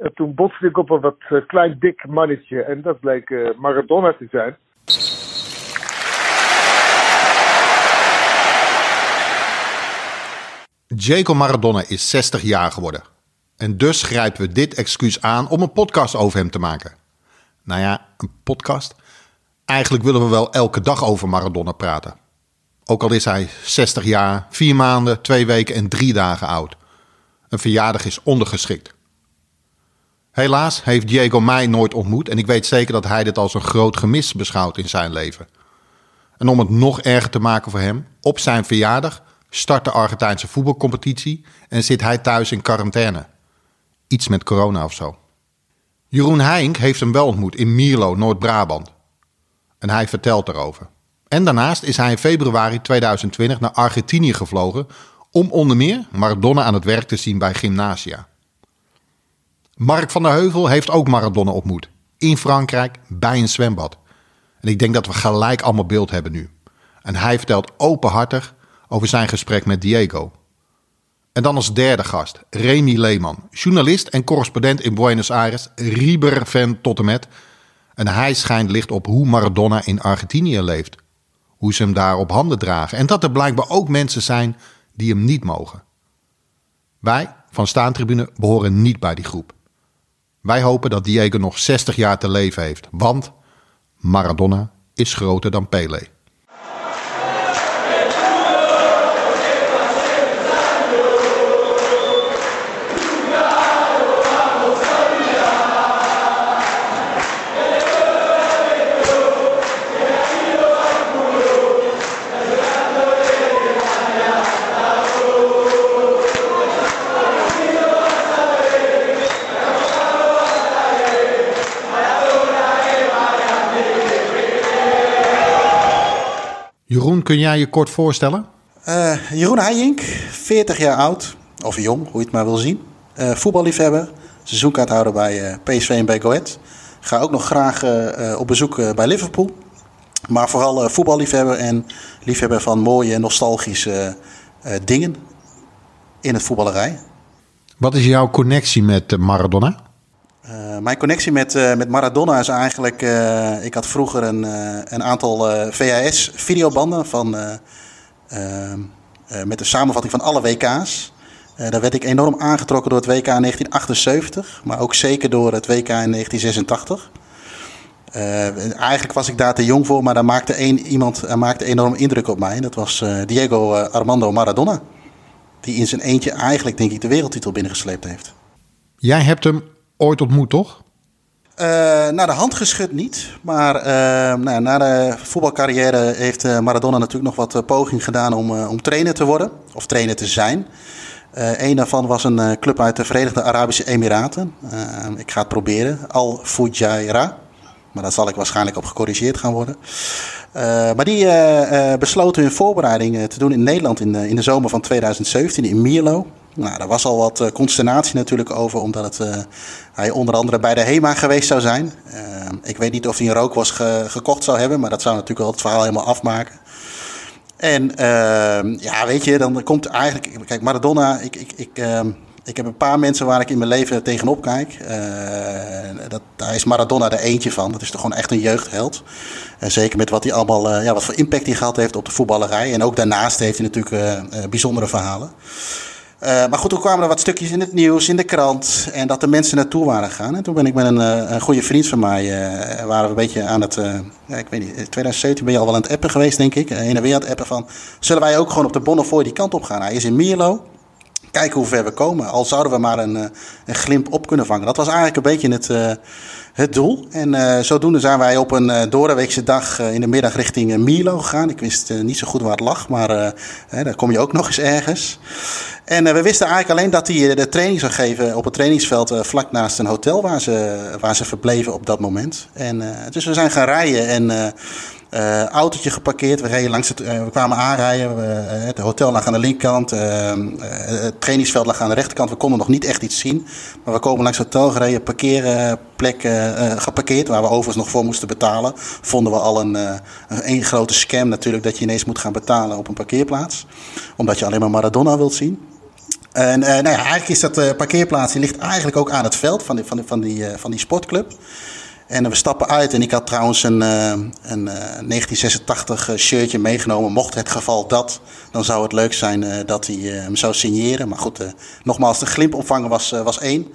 En toen botste ik op een wat eh, klein dik mannetje en dat bleek eh, Maradona te zijn. Jacob Maradona is 60 jaar geworden. En dus grijpen we dit excuus aan om een podcast over hem te maken. Nou ja, een podcast? Eigenlijk willen we wel elke dag over Maradona praten. Ook al is hij 60 jaar, 4 maanden, 2 weken en 3 dagen oud. Een verjaardag is ondergeschikt. Helaas heeft Diego mij nooit ontmoet en ik weet zeker dat hij dit als een groot gemis beschouwt in zijn leven. En om het nog erger te maken voor hem, op zijn verjaardag start de Argentijnse voetbalcompetitie en zit hij thuis in quarantaine. Iets met corona of zo. Jeroen Heink heeft hem wel ontmoet in Mierlo, Noord-Brabant. En hij vertelt erover. En daarnaast is hij in februari 2020 naar Argentinië gevlogen om onder meer Maradona aan het werk te zien bij Gymnasia. Mark van der Heuvel heeft ook Maradona ontmoet. In Frankrijk, bij een zwembad. En ik denk dat we gelijk allemaal beeld hebben nu. En hij vertelt openhartig over zijn gesprek met Diego. En dan als derde gast, Remy Leeman, journalist en correspondent in Buenos Aires, Rieber-fan tot en met. En hij schijnt licht op hoe Maradona in Argentinië leeft. Hoe ze hem daar op handen dragen. En dat er blijkbaar ook mensen zijn die hem niet mogen. Wij van Staantribune behoren niet bij die groep. Wij hopen dat Diego nog 60 jaar te leven heeft, want Maradona is groter dan Pele. Kun jij je kort voorstellen? Uh, Jeroen Heijink, 40 jaar oud, of jong, hoe je het maar wil zien. Uh, voetballiefhebber, seizoenkaarthouder bij uh, PSV en bij Go Ahead. Ga ook nog graag op bezoek bij Liverpool. Maar vooral voetballiefhebber en liefhebber van mooie nostalgische dingen in het voetballerij. Wat is jouw connectie met Maradona? Uh, mijn connectie met, uh, met Maradona is eigenlijk. Uh, ik had vroeger een, een aantal VHS-videobanden van. met de samenvatting van alle WK's. daar werd ik enorm aangetrokken door het WK in 1978, maar ook zeker door het WK in 1986. eigenlijk was ik daar te jong voor, maar daar maakte één, iemand maakte enorm indruk op mij. Dat was Diego Armando Maradona. Die in zijn eentje eigenlijk, denk ik, de wereldtitel binnengesleept heeft. Jij hebt hem ooit ontmoet, toch? Uh, naar de hand geschud niet. Maar uh, nou, na de voetbalcarrière heeft uh, Maradona natuurlijk nog wat poging gedaan om, om trainer te worden. Of trainer te zijn. een daarvan was een club uit de Verenigde Arabische Emiraten. ik ga het proberen. Al Fujairah. Maar daar zal ik waarschijnlijk op gecorrigeerd gaan worden. maar die besloten hun voorbereiding te doen in Nederland in, in de zomer van 2017 in Mierlo. Nou, daar was al wat uh, consternatie natuurlijk over, omdat het, uh, hij onder andere bij de HEMA geweest zou zijn. Uh, ik weet niet of hij een rook was ge gekocht zou hebben, maar dat zou natuurlijk wel het verhaal helemaal afmaken. En ehm, ja, weet je, dan komt eigenlijk. Kijk, Maradona, ik, ik, ik, ehm, ik heb een paar mensen waar ik in mijn leven tegenop kijk. dat, daar is Maradona er eentje van. Dat is toch gewoon echt een jeugdheld. En zeker met wat hij allemaal, ja, wat voor impact hij gehad heeft op de voetballerij. En ook daarnaast heeft hij natuurlijk bijzondere verhalen. Uh, maar goed, toen kwamen er wat stukjes in het nieuws, in de krant. En dat de mensen naartoe waren gegaan. En toen ben ik met een, uh, een goede vriend van mij. Uh, waren we een beetje aan het. ik weet niet, in 2017 ben je al wel aan het appen geweest, denk ik. weer aan het appen van. Zullen wij ook gewoon op de Bonnefoy die kant op gaan? Hij is in Mierlo. Kijken hoe ver we komen. Al zouden we maar een, een glimp op kunnen vangen. Dat was eigenlijk een beetje het, het doel. En zodoende zijn wij op een doordeweekse dag in de middag richting Mierlo gegaan. Ik wist niet zo goed waar het lag, maar daar kom je ook nog eens ergens. En uh, we wisten eigenlijk alleen dat hij de training zou geven op het trainingsveld uh, vlak naast een hotel waar ze, waar ze verbleven op dat moment. En, uh, dus we zijn gaan rijden en uh, autootje geparkeerd. We, reden langs het, uh, we kwamen aanrijden. We, uh, het hotel lag aan de linkerkant. het trainingsveld lag aan de rechterkant. We konden nog niet echt iets zien. Maar we komen langs het hotel gereden. Parkeerplek geparkeerd. Waar we overigens nog voor moesten betalen. Vonden we al een, een, grote scam natuurlijk. Dat je ineens moet gaan betalen op een parkeerplaats. Omdat je alleen maar Maradona wilt zien. En nou ja, eigenlijk is dat parkeerplaats, ligt eigenlijk ook aan het veld van die, van die, van die, van die sportclub. En we stappen uit en ik had trouwens een, een 1986 shirtje meegenomen. Mocht het geval dat, dan zou het leuk zijn dat hij hem zou signeren. Maar goed, nogmaals, de glimpopvanger was, was één.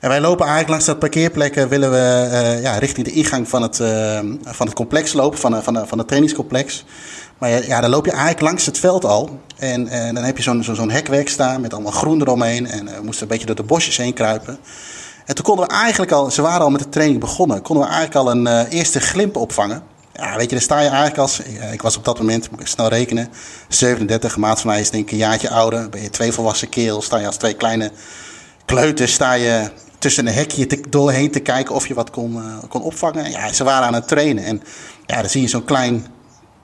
En wij lopen eigenlijk langs dat parkeerplek, willen we ja, richting de ingang van het, van het complex lopen, van, van, van het trainingscomplex. Maar ja, dan loop je eigenlijk langs het veld al. En, en dan heb je zo'n zo'n hekwerk staan met allemaal groen eromheen. En we moesten een beetje door de bosjes heen kruipen. En toen konden we eigenlijk al, ze waren al met de training begonnen, konden we eigenlijk al een uh, eerste glimp opvangen. Ja, weet je, dan sta je eigenlijk als, ik was op dat moment, moet ik snel rekenen, 37, maat van mij is denk ik een jaartje ouder. Ben je twee volwassen kerels, sta je als twee kleine kleuters, sta je tussen een hekje te, doorheen te kijken of je wat kon, uh, kon opvangen. Ja, ze waren aan het trainen. En ja, dan zie je zo'n klein,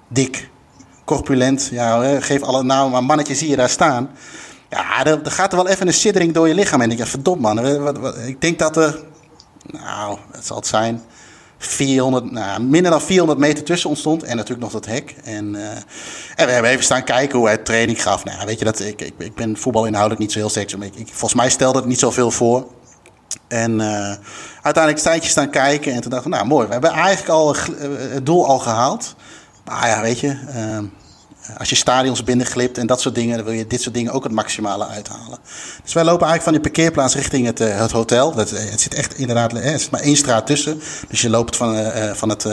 dik, corpulent, ja, geef alle namen, maar mannetje zie je daar staan. Ja, er, gaat er wel even een siddering door je lichaam. En ik denk, verdomd man, wat, ik denk dat er, nou, het zal het zijn, 400, nou, minder dan 400 meter tussen ontstond. En natuurlijk nog dat hek. En, uh, en we hebben even staan kijken hoe hij training gaf. Nou, weet je, dat, ik, ik, ik ben voetbal inhoudelijk niet zo heel sterk. Ik, ik, volgens mij stelde het niet zoveel voor. En uh, uiteindelijk tijdje staan kijken en toen dachten we, nou mooi, we hebben eigenlijk al het doel al gehaald. Maar ja, weet je, uh, als je stadions binnenglipt en dat soort dingen, dan wil je dit soort dingen ook het maximale uithalen. Dus wij lopen eigenlijk van die parkeerplaats richting het, uh, het hotel. Dat, het zit echt inderdaad, er zit maar één straat tussen. Dus je loopt van, van het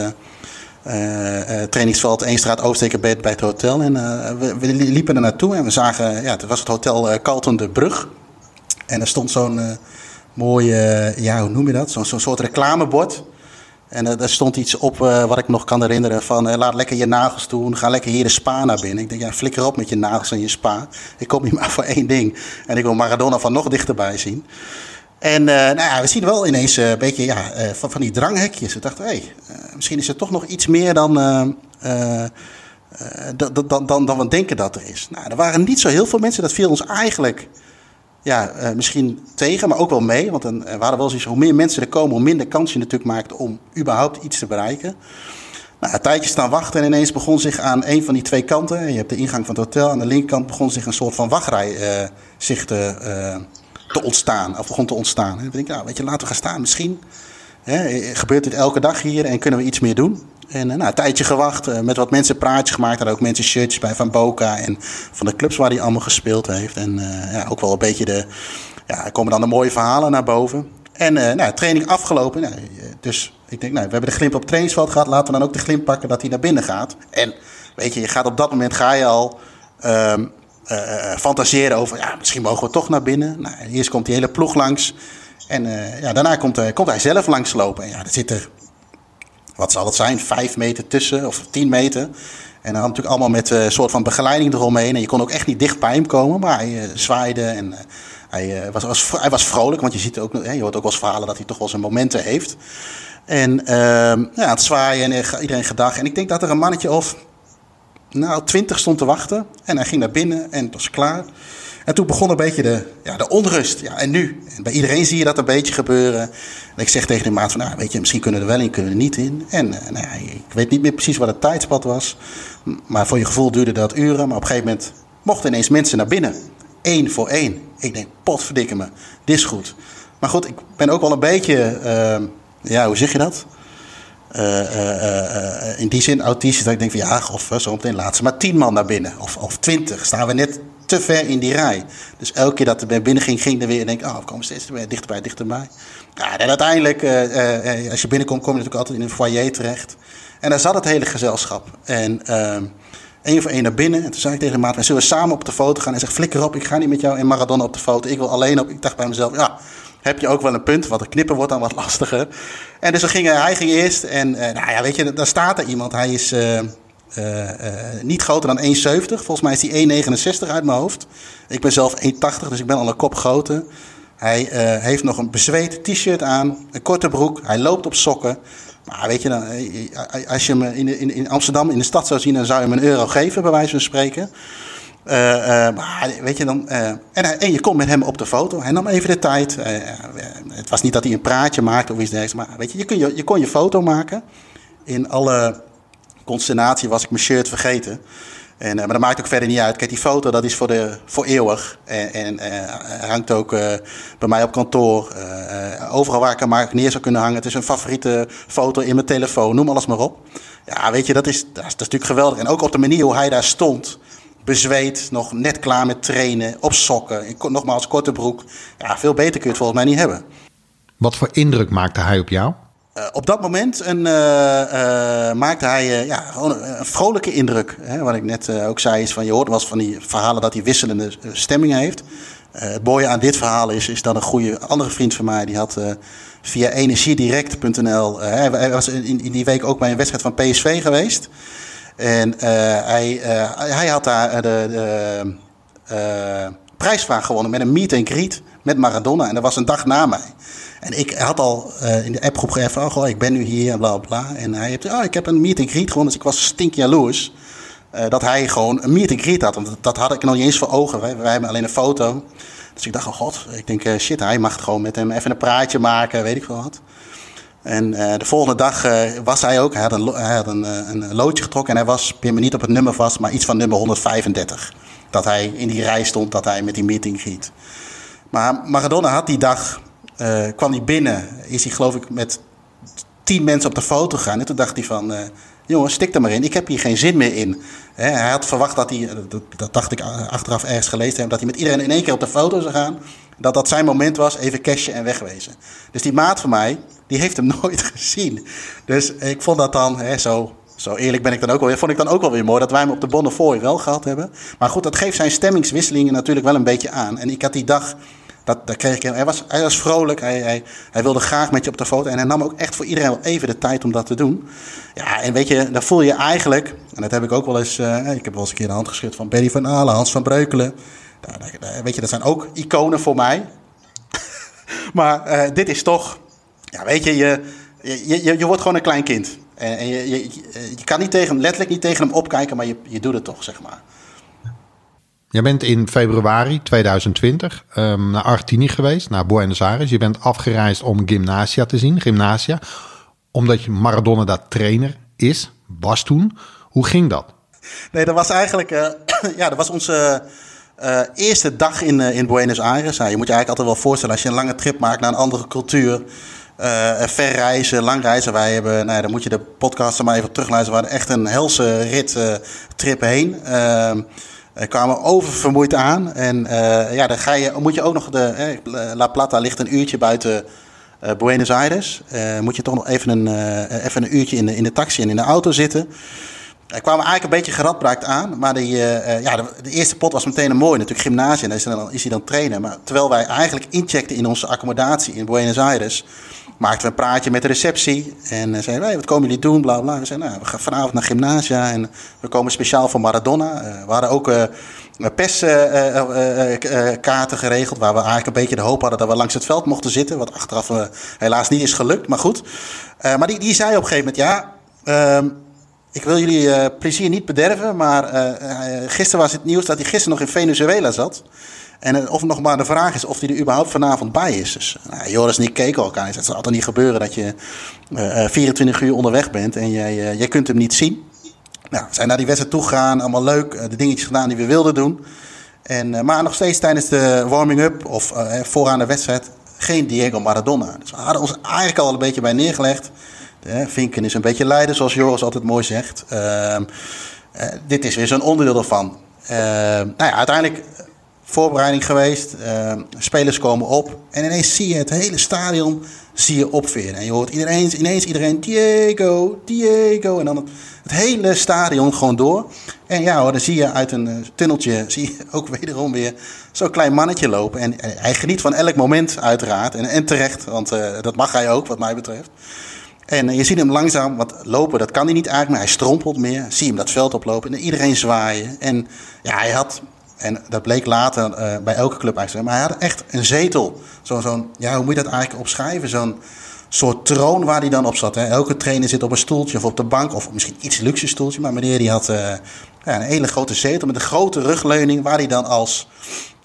trainingsveld één straat oversteken bij, bij het hotel. En we, we, liepen er naartoe en we zagen, ja, het was het hotel Carlton de Brug. En er stond zo'n mooie, ja, hoe noem je dat? Zo'n soort reclamebord. En uh, daar stond iets op uh, wat ik nog kan herinneren van uh, laat lekker je nagels doen, ga lekker hier de spa naar binnen. Ik denk, ja, flikker op met je nagels en je spa. Ik kom hier maar voor één ding. En ik wil Maradona van nog dichterbij zien. En nou ja, we zien wel ineens een beetje ja, van, van die dranghekjes. We dachten, hé, hey, misschien is er toch nog iets meer dan, dan, dan, dan, dan we denken dat er is. Nou, er waren niet zo heel veel mensen. Dat viel ons eigenlijk ja, uh, misschien tegen, maar ook wel mee. Want dan uh, waren wel zoiets, hoe meer mensen er komen, hoe minder kans je natuurlijk maakt om überhaupt iets te bereiken. Nou, een tijdje staan wachten en ineens begon zich aan een van die twee kanten, je hebt de ingang van het hotel, aan de linkerkant begon zich een soort van wachtrij uh, zich te, te ontstaan, of begon te ontstaan. En dan denk ik, nou, weet je, laten we gaan staan. Misschien hè, gebeurt dit elke dag hier en kunnen we iets meer doen. En nou, een tijdje gewacht, met wat mensen praatjes gemaakt. Daar ook mensen shirtjes bij van Boca en van de clubs waar hij allemaal gespeeld heeft. En uh, ja, ook wel een beetje de. Ja, komen dan de mooie verhalen naar boven. En nou, training afgelopen. Nou, dus ik denk, nou, we hebben de glimp op het trainingsveld gehad. Laten we dan ook de glimp pakken dat hij naar binnen gaat. En weet je, je gaat op dat moment ga je al uh, fantaseren over, ja, misschien mogen we toch naar binnen. Nou, eerst komt die hele ploeg langs. En ja, daarna komt, komt hij zelf langslopen. En ja, zit er wat zal het zijn, vijf meter tussen of tien meter. En dan natuurlijk allemaal met een uh, soort van begeleiding eromheen. En je kon ook echt niet dicht bij hem komen, maar hij uh, zwaaide en uh, hij, was, was, hij was vrolijk. Want je, ziet ook, je hoort ook wel eens verhalen dat hij toch wel zijn momenten heeft. En ehm, ja, het zwaaien en iedereen gedag. En ik denk dat er een mannetje of nou, twintig stond te wachten. En hij ging naar binnen en het was klaar. En toen begon een beetje de, ja, de onrust. Ja, en nu? Bij iedereen zie je dat een beetje gebeuren. En ik zeg tegen de maat van, nou, weet je, misschien kunnen we er wel in, kunnen we er niet in. En uh, nou, ik weet niet meer precies wat het tijdspad was. Maar voor je gevoel duurde dat uren. Maar op een gegeven moment mochten ineens mensen naar binnen. Eén voor één. Ik denk, potverdikke me, dit is goed. Maar goed, ik ben ook wel een beetje, uh, ja, hoe zeg je dat? Uh, in die zin autistisch dat ik denk van ja, of zo meteen laat ze maar tien man naar binnen. Of, of twintig, staan we net te ver in die rij. Dus elke keer dat er bij binnen ging, ging er weer en denk, oh, we komen steeds dichterbij, dichterbij. Ja, en uiteindelijk, uh, uh, als je binnenkomt, kom je natuurlijk altijd in een foyer terecht. En daar zat het hele gezelschap. En één voor één naar binnen. En toen zei ik tegen de maat, zullen we samen op de foto gaan? En zeg, flikker op, ik ga niet met jou in Maradona op de foto. Ik wil alleen op. Ik dacht bij mezelf, ja, heb je ook wel een punt. Want het knippen wordt dan wat lastiger. En dus gingen, hij ging eerst. En nou ja, weet je, daar staat er iemand. Hij is... uh, niet groter dan 1,70. Volgens mij is hij 1,69 uit mijn hoofd. Ik ben zelf 1,80, dus ik ben al een kop groter. Hij uh, heeft nog een bezweet t-shirt aan, een korte broek. Hij loopt op sokken. Maar weet je, dan, als je hem in, in, in, Amsterdam in de stad zou zien, dan zou je hem een euro geven, bij wijze van spreken. maar weet je dan. en, en, je komt met hem op de foto. Hij nam even de tijd. het was niet dat hij een praatje maakte of iets dergelijks. Maar weet je, je, je, je kon je foto maken in alle consternatie was ik mijn shirt vergeten. En, maar dat maakt ook verder niet uit. Kijk, die foto dat is voor, de, voor eeuwig. En, en hangt ook bij mij op kantoor. overal waar ik hem maar neer zou kunnen hangen. Het is een favoriete foto in mijn telefoon. Noem alles maar op. Ja, weet je, dat is, dat is, natuurlijk geweldig. En ook op de manier hoe hij daar stond. Bezweet, nog net klaar met trainen, op sokken. Nogmaals, korte broek. Ja, veel beter kun je het volgens mij niet hebben. Wat voor indruk maakte hij op jou? Uh, op dat moment uh, uh, maakte hij ja, gewoon een, vrolijke indruk. Hè? Wat ik net ook zei, is van je hoort was van die verhalen dat hij wisselende stemmingen heeft. het mooie aan dit verhaal is, is dat een goede andere vriend van mij, die had via energiedirect.nl. Hij was in, in, die week ook bij een wedstrijd van PSV geweest. En hij, hij had daar de prijsvraag gewonnen met een meet and greet met Maradona. En dat was een dag na mij. En ik had al in de appgroep van, oh, goh, ik ben nu hier en bla bla. En hij heeft, oh, ik heb een meet and greet gewonnen, dus ik was stink jaloers. dat hij gewoon een meet and greet had. Want dat had ik nog niet eens voor ogen. Wij, hebben alleen een foto. Dus ik dacht, oh god, ik denk, uh, shit, hij mag gewoon met hem even een praatje maken, weet ik veel wat. En uh, de volgende dag uh, was hij ook, hij had, een, een, een, loodje getrokken en hij was, pin me niet op het nummer vast, maar iets van nummer 135. Dat hij in die rij stond, dat hij met die meeting giet. Maar Maradona had die dag, kwam hij binnen, is hij geloof ik met tien mensen op de foto gegaan. En toen dacht hij van, jongens, stik er maar in. Ik heb hier geen zin meer in. hij had verwacht dat hij, dat, dacht ik achteraf ergens gelezen heb, dat hij met iedereen in één keer op de foto zou gaan. Dat dat zijn moment was, even cashen en wegwezen. Dus die maat van mij, die heeft hem nooit gezien. Dus ik vond dat dan, zo, zo eerlijk ben ik dan ook wel vond ik dan ook wel weer mooi dat wij hem op de Bonnefoy wel gehad hebben. Maar goed, dat geeft zijn stemmingswisselingen natuurlijk wel een beetje aan. En ik had die dag dat, kreeg ik, hij, was, hij was vrolijk, hij, hij, hij wilde graag met je op de foto. En hij nam ook echt voor iedereen wel even de tijd om dat te doen. Ja, en weet je, dan voel je eigenlijk, en dat heb ik ook wel eens, uh, ik heb wel eens een keer de hand geschud van Berry van Alen, Hans van Breukelen. weet je, dat zijn ook iconen voor mij. maar uh, dit is toch, ja, weet je, je, je, je, je wordt gewoon een klein kind. En, en je, je, je kan niet tegen, letterlijk niet tegen hem opkijken, maar je, je doet het toch, zeg maar. Jij bent in februari 2020 um, naar Argentinië geweest, naar Buenos Aires. Je bent afgereisd om Gymnasia te zien, Gymnasia. Omdat je Maradona daar trainer is, was toen. Hoe ging dat? Nee, dat was eigenlijk, uh, ja, dat was onze uh, eerste dag in, uh, in Buenos Aires. Nou, je moet je eigenlijk altijd wel voorstellen, als je een lange trip maakt naar een andere cultuur... ver reizen, lang reizen. Wij hebben, nou ja, dan moet je de podcast maar even terugluisteren. We hadden echt een helse rit trip heen. Uh, kwamen oververmoeid aan. En uh, ja, dan ga je, moet je ook nog de. Eh, La Plata ligt een uurtje buiten uh, Buenos Aires. moet je toch nog even een, even een uurtje in de, in de taxi en in de auto zitten. Er kwamen eigenlijk een beetje geradbraakt aan. Maar die, ja, de, eerste pot was meteen een mooi. Natuurlijk gymnasium. Daar is, dan, is hij dan trainen. Maar terwijl wij eigenlijk incheckten in onze accommodatie in Buenos Aires maakten we een praatje met de receptie. En uh, zeiden wij, wat komen jullie doen? Bla, bla. We zeiden, nou, we gaan vanavond naar gymnasia en we komen speciaal voor Maradona. Uh, we hadden ook perskaarten geregeld, waar we eigenlijk een beetje de hoop hadden dat we langs het veld mochten zitten. Wat achteraf helaas niet is gelukt, maar goed. maar die, die zei op een gegeven moment, ja... Ik wil jullie plezier niet bederven, maar gisteren was het nieuws dat hij gisteren nog in Venezuela zat. En of nog maar de vraag is of hij er überhaupt vanavond bij is. Dus nou, Joris en ik keken elkaar. Het zal altijd niet gebeuren dat je uh, eh, 24 eh, uur onderweg bent en jij, uh, jij kunt hem niet zien. Nou, we zijn naar die wedstrijd toegegaan, allemaal leuk, de dingetjes gedaan die we wilden doen. En, maar nog steeds tijdens de warming-up of vooraan de wedstrijd geen Diego Maradona. Dus we hadden ons eigenlijk al een beetje bij neergelegd. Vinken is een beetje leider, zoals Joris altijd mooi zegt. Ehm, dit is weer zo'n onderdeel ervan. Ehm, nou ja, uiteindelijk voorbereiding geweest. Uh, spelers komen op. En ineens zie je het hele stadion zie je opveren. En je hoort iedereen, ineens iedereen Diego, Diego. En dan het, hele stadion gewoon door. En ja hoor, dan zie je uit een uh, tunneltje zie je ook wederom weer zo'n klein mannetje lopen. En hij geniet van elk moment uiteraard. En, en terecht, want dat mag hij ook wat mij betreft. En je ziet hem langzaam wat lopen, dat kan hij niet eigenlijk, maar hij strompelt meer. Zie hem dat veld oplopen en iedereen zwaaien. En ja, hij had en dat bleek later uh, bij elke club eigenlijk. Maar hij had echt een zetel. Zo'n, zo ja, hoe moet je dat eigenlijk opschrijven? Zo'n soort troon waar hij dan op zat. Hè? Elke trainer zit op een stoeltje of op de bank. Of misschien iets luxe stoeltje. Maar meneer die had uh, ja, een hele grote zetel met een grote rugleuning. Waar hij dan als,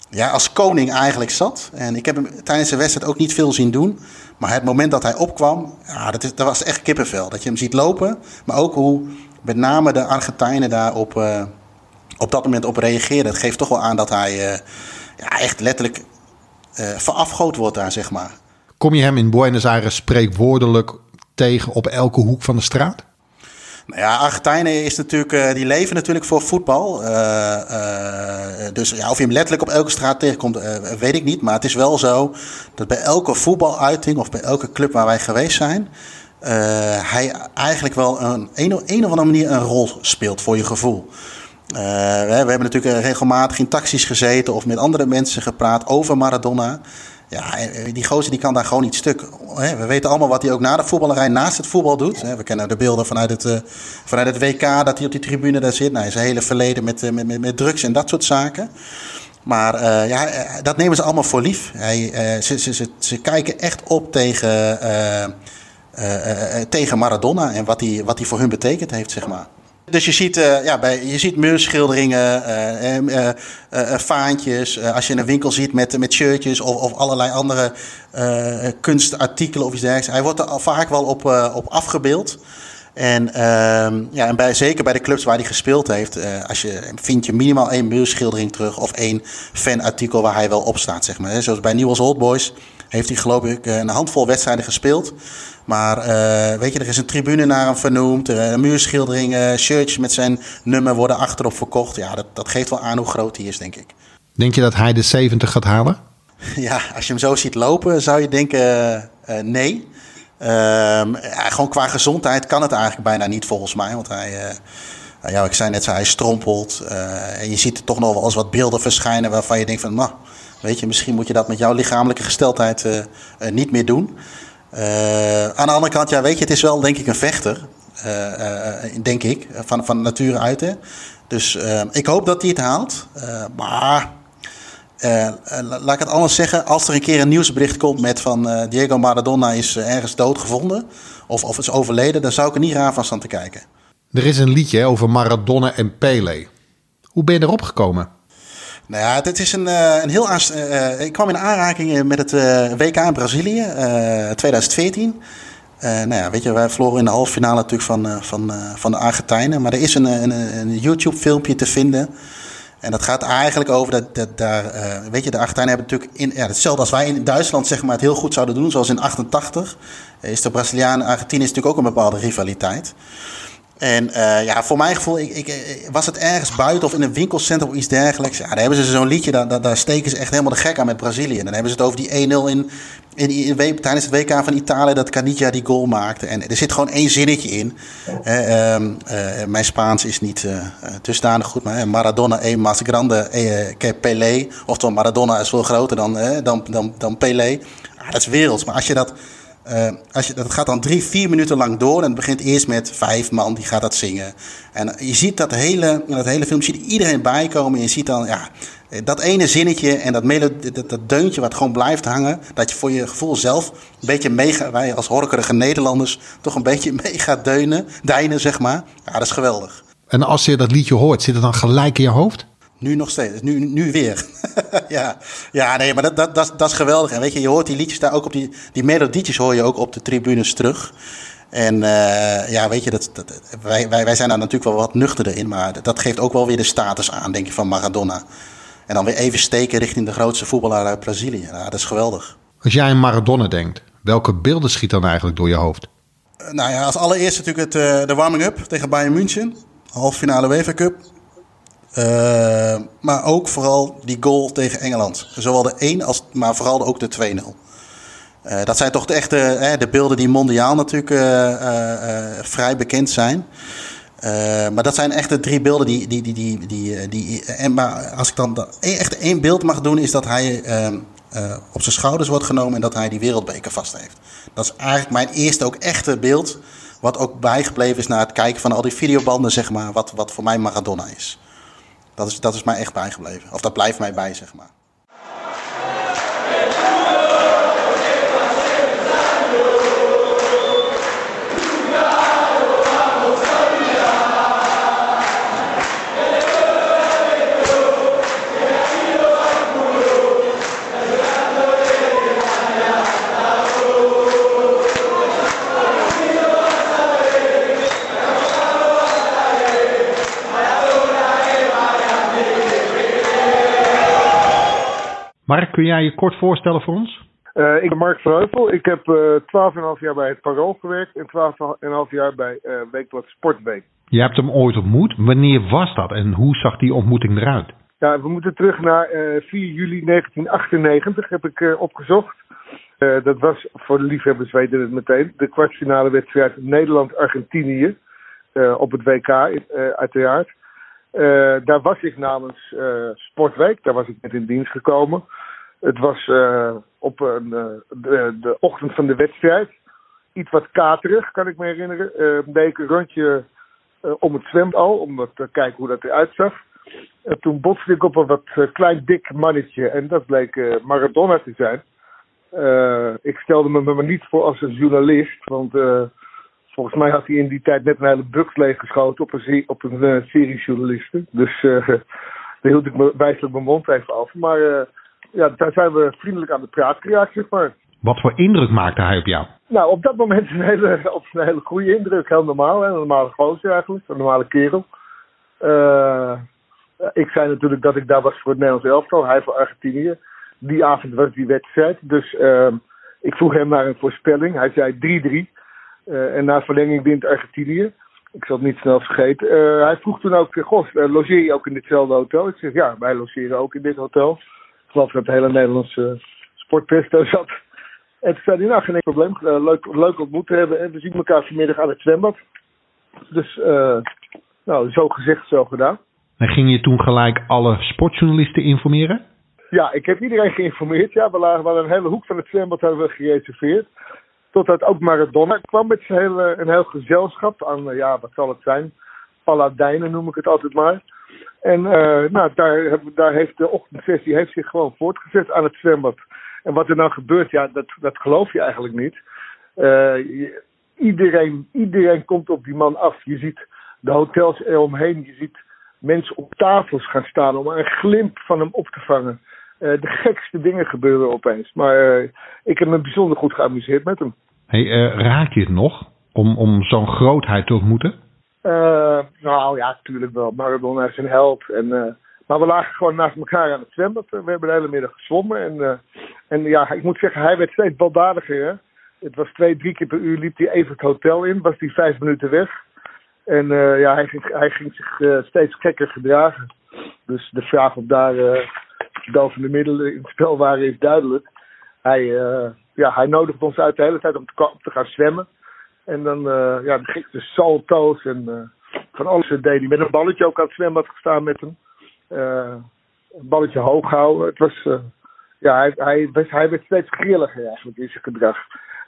ja, als koning eigenlijk zat. En ik heb hem tijdens de wedstrijd ook niet veel zien doen. Maar het moment dat hij opkwam, ja, dat, is, dat was echt kippenvel. Dat je hem ziet lopen. Maar ook hoe met name de Argentijnen daar op... Uh, op dat moment op reageerde. Het geeft toch wel aan dat hij ja, echt letterlijk verafgoot wordt daar, zeg maar. Kom je hem in Buenos Aires spreekwoordelijk tegen op elke hoek van de straat? Nou ja, Argentijnen is natuurlijk, uh, die leven natuurlijk voor voetbal. Uh, uh, dus ja, of je hem letterlijk op elke straat tegenkomt, weet ik niet. Maar het is wel zo dat bij elke voetbaluiting of bij elke club waar wij geweest zijn, hij eigenlijk wel een, een, een of andere manier een rol speelt voor je gevoel. we hebben natuurlijk regelmatig in taxis gezeten of met andere mensen gepraat over Maradona. Ja, eh, die gozer die kan daar gewoon niet stuk. We weten allemaal wat hij ook na de voetballerij naast het voetbal doet. We kennen de beelden vanuit het, eh, vanuit het WK dat hij op die tribune daar zit. Nou, zijn hele verleden met, eh, met, met, drugs en dat soort zaken. Maar ja, dat nemen ze allemaal voor lief. Hij, ze, ze, ze, ze, kijken echt op tegen, tegen Maradona en wat hij, wat hij voor hun betekend heeft, zeg maar. Dus je ziet, uh, ja, bij, je ziet muurschilderingen, uh, uh, faantjes. als je in een winkel ziet met, met shirtjes of, of allerlei andere kunstartikelen of iets dergelijks. Hij wordt er vaak wel op, op afgebeeld. En, ehm, ja, en bij, zeker bij de clubs waar hij gespeeld heeft, als je, vind je minimaal één muurschildering terug of één fanartikel waar hij wel op staat. Zeg maar. Zoals bij Newell's Old Boys heeft hij geloof ik een handvol wedstrijden gespeeld. Maar uh, weet je, er is een tribune naar hem vernoemd. Een muurschildering, uh, shirtjes met zijn nummer worden achterop verkocht. Ja, dat, dat geeft wel aan hoe groot hij is, denk ik. Denk je dat hij de 70 gaat halen? Ja, als je hem zo ziet lopen, zou je denken uh, nee. Ehm, ja, gewoon qua gezondheid kan het eigenlijk bijna niet volgens mij. Want hij, ja, ik zei net, hij strompelt. en je ziet er toch nog wel eens wat beelden verschijnen waarvan je denkt van... Nou, weet je, misschien moet je dat met jouw lichamelijke gesteldheid niet meer doen. Uh, aan de andere kant, ja, weet je, het is wel denk ik een vechter. Uh, denk ik, van, van nature uit. Hè. Dus ik hoop dat hij het haalt. maar laat ik het anders zeggen. Als er een keer een nieuwsbericht komt met van Diego Maradona is ergens doodgevonden. Of, of is overleden. Dan zou ik er niet raar van staan te kijken. Er is een liedje over Maradona en Pele. Hoe ben je erop gekomen? Nou ja, dit is een, uh, een heel. Uh, ik kwam in aanraking met het WK in Brazilië 2014. nou ja, weet je, wij verloren in de halve finale natuurlijk van, van, van de Argentijnen. Maar er is een, een, een YouTube-filmpje te vinden. En dat gaat eigenlijk over dat, dat daar, weet je, de Argentijnen hebben natuurlijk in, ja, hetzelfde als wij in Duitsland zeg maar het heel goed zouden doen, zoals in 88. Is de Braziliaan Argentinië natuurlijk ook een bepaalde rivaliteit. En uh, ja, voor mijn gevoel ik, ik, eh, was het ergens buiten of in een winkelcentrum of iets dergelijks. Ja, daar hebben ze zo'n liedje, daar, steken ze echt helemaal de gek aan met Brazilië. En dan hebben ze het over die 1-0 in, in, tijdens het WK van Italië dat Caniggia die goal maakte. En er zit gewoon één zinnetje in. Uh, uh, mijn Spaans is niet dusdanig goed, maar Maradona e más grande Pelé. Oftewel, Maradona is veel groter dan, dan, dan, dan Pelé. Ah, dat is werelds. Maar als je dat uh, als je, dat gaat dan drie, vier minuten lang door. En het begint eerst met vijf man die gaat dat zingen. En je ziet dat hele, dat hele film, ziet iedereen bijkomen. En je ziet dan, ja, dat ene zinnetje en dat, dat, deuntje wat gewoon blijft hangen. Dat je voor je gevoel zelf een beetje meega, wij als horkerige Nederlanders, toch een beetje mee gaat deunen, deinen zeg maar. Ja, dat is geweldig. En als je dat liedje hoort, zit het dan gelijk in je hoofd? Nu nog steeds, nu, nu weer. ja. ja, nee, maar dat, dat, dat, dat is geweldig. En weet je, je hoort die liedjes daar ook op die, die melodietjes hoor je ook op de tribunes terug. En uh, ja, weet je, dat, dat, wij, wij, wij zijn daar natuurlijk wel wat nuchterder in, maar dat geeft ook wel weer de status aan, denk ik, van Maradona. En dan weer even steken richting de grootste voetballer uit Brazilië. Ja, dat is geweldig. Als jij aan Maradona denkt, welke beelden schiet dan eigenlijk door je hoofd? Uh, nou ja, als allereerst natuurlijk het, uh, de warming-up tegen Bayern München. Halve finale UEFA Cup. Uh, maar ook vooral die goal tegen Engeland. Zowel de 1 als, maar vooral ook de 2-0. Uh, dat zijn toch de echte hè, de beelden die mondiaal natuurlijk uh, vrij bekend zijn. maar dat zijn echt de drie beelden die. die, die, die, die, die en, maar als ik dan echt één beeld mag doen, is dat hij ehm, op zijn schouders wordt genomen en dat hij die wereldbeker vast heeft. Dat is eigenlijk mijn eerste ook echte beeld. Wat ook bijgebleven is na het kijken van al die videobanden, zeg maar. Wat, wat voor mij Maradona is. Dat is, dat is mij echt bijgebleven. Of dat blijft mij bij, zeg maar. Mark, kun jij je kort voorstellen voor ons? Uh, ik ben Mark Verheuvel. Ik heb uh, 12,5 jaar bij het Parool gewerkt en 12,5 jaar bij uh, Weekblad Sportweek. Je hebt hem ooit ontmoet. Wanneer was dat en hoe zag die ontmoeting eruit? Ja, we moeten terug naar 4 juli 1998, heb ik opgezocht. dat was, voor de liefhebbers weten het meteen, de kwartfinale wedstrijd Nederland-Argentinië op het WK, uiteraard. Daar was ik namens Sportweek, daar was ik net in dienst gekomen. Het was uh, op een, uh, de, de, ochtend van de wedstrijd. Iets wat katerig, kan ik me herinneren. Uh, deed ik een rondje om het zwembad om te kijken hoe dat eruit zag. En toen botste ik op een wat klein dik mannetje. En dat bleek Maradona te zijn. ik stelde me maar niet voor als een journalist. Want volgens mij had hij in die tijd net een hele buks leeggeschoten op een, op een serie journalisten. Dus daar hield ik me wijselijk mijn mond even over. Maar ja, daar zijn we vriendelijk aan de praat geraakt, zeg maar. Wat voor indruk maakte hij op jou? Nou, op dat moment een hele, op een hele goede indruk. Heel normaal, hè? een normale gozer eigenlijk, een normale kerel. Uh, ik zei natuurlijk dat ik daar was voor het Nederlands elftal, hij voor Argentinië. Die avond was die wedstrijd, dus uh, ik vroeg hem naar een voorspelling. Hij zei 3-3 uh, eh, en na verlenging wint Argentinië. Ik zal het niet snel vergeten. Uh, hij vroeg toen ook, goh, logeer je ook in ditzelfde hotel? Ik zeg, ja, wij logeren ook in dit hotel geloof dat de hele Nederlandse sportpers daar zat. En toen zei hij, nou geen probleem, leuk, leuk ontmoet te hebben. En we zien elkaar vanmiddag aan het zwembad. Dus, nou, zo gezegd, zo gedaan. En ging je toen gelijk alle sportjournalisten informeren? Ja, ik heb iedereen geïnformeerd. Ja, we lagen wel een hele hoek van het zwembad hadden we gereserveerd. Totdat ook Maradona kwam met zijn hele, een heel gezelschap aan, uh, ja, wat zal het zijn? Paladijnen noem ik het altijd maar. En uh, nou, daar, daar heeft de ochtendsessie heeft zich gewoon voortgezet aan het zwembad. En wat er nou gebeurt, ja, dat, dat geloof je eigenlijk niet. Uh, iedereen, iedereen komt op die man af. Je ziet de hotels eromheen. Je ziet mensen op tafels gaan staan om een glimp van hem op te vangen. Uh, de gekste dingen gebeuren opeens. Maar ik heb me bijzonder goed geamuseerd met hem. Hey, raak je het nog om, om zo'n grootheid te ontmoeten? Nou ja, natuurlijk wel. Maradona is een held. En, maar we lagen gewoon naast elkaar aan het zwembad. We hebben de hele middag gezwommen. En, en ja, ik moet zeggen, hij werd steeds baldadiger. Hè? Het was twee, drie keer per uur liep hij even het hotel in. Was hij vijf minuten weg. En ja, hij ging, hij ging zich steeds gekker gedragen. Dus de vraag of daar verdovende middelen in het spel waren is duidelijk. Hij, ja, hij nodigde ons uit de hele tijd om te, gaan zwemmen. En dan, uh, ja, de gekste salto's en uh, van alles deed hij. Met een balletje ook aan het zwembad gestaan met hem. Uh, een balletje hoog houden. Het was, ja, hij, hij, hij werd steeds grilliger eigenlijk in zijn gedrag.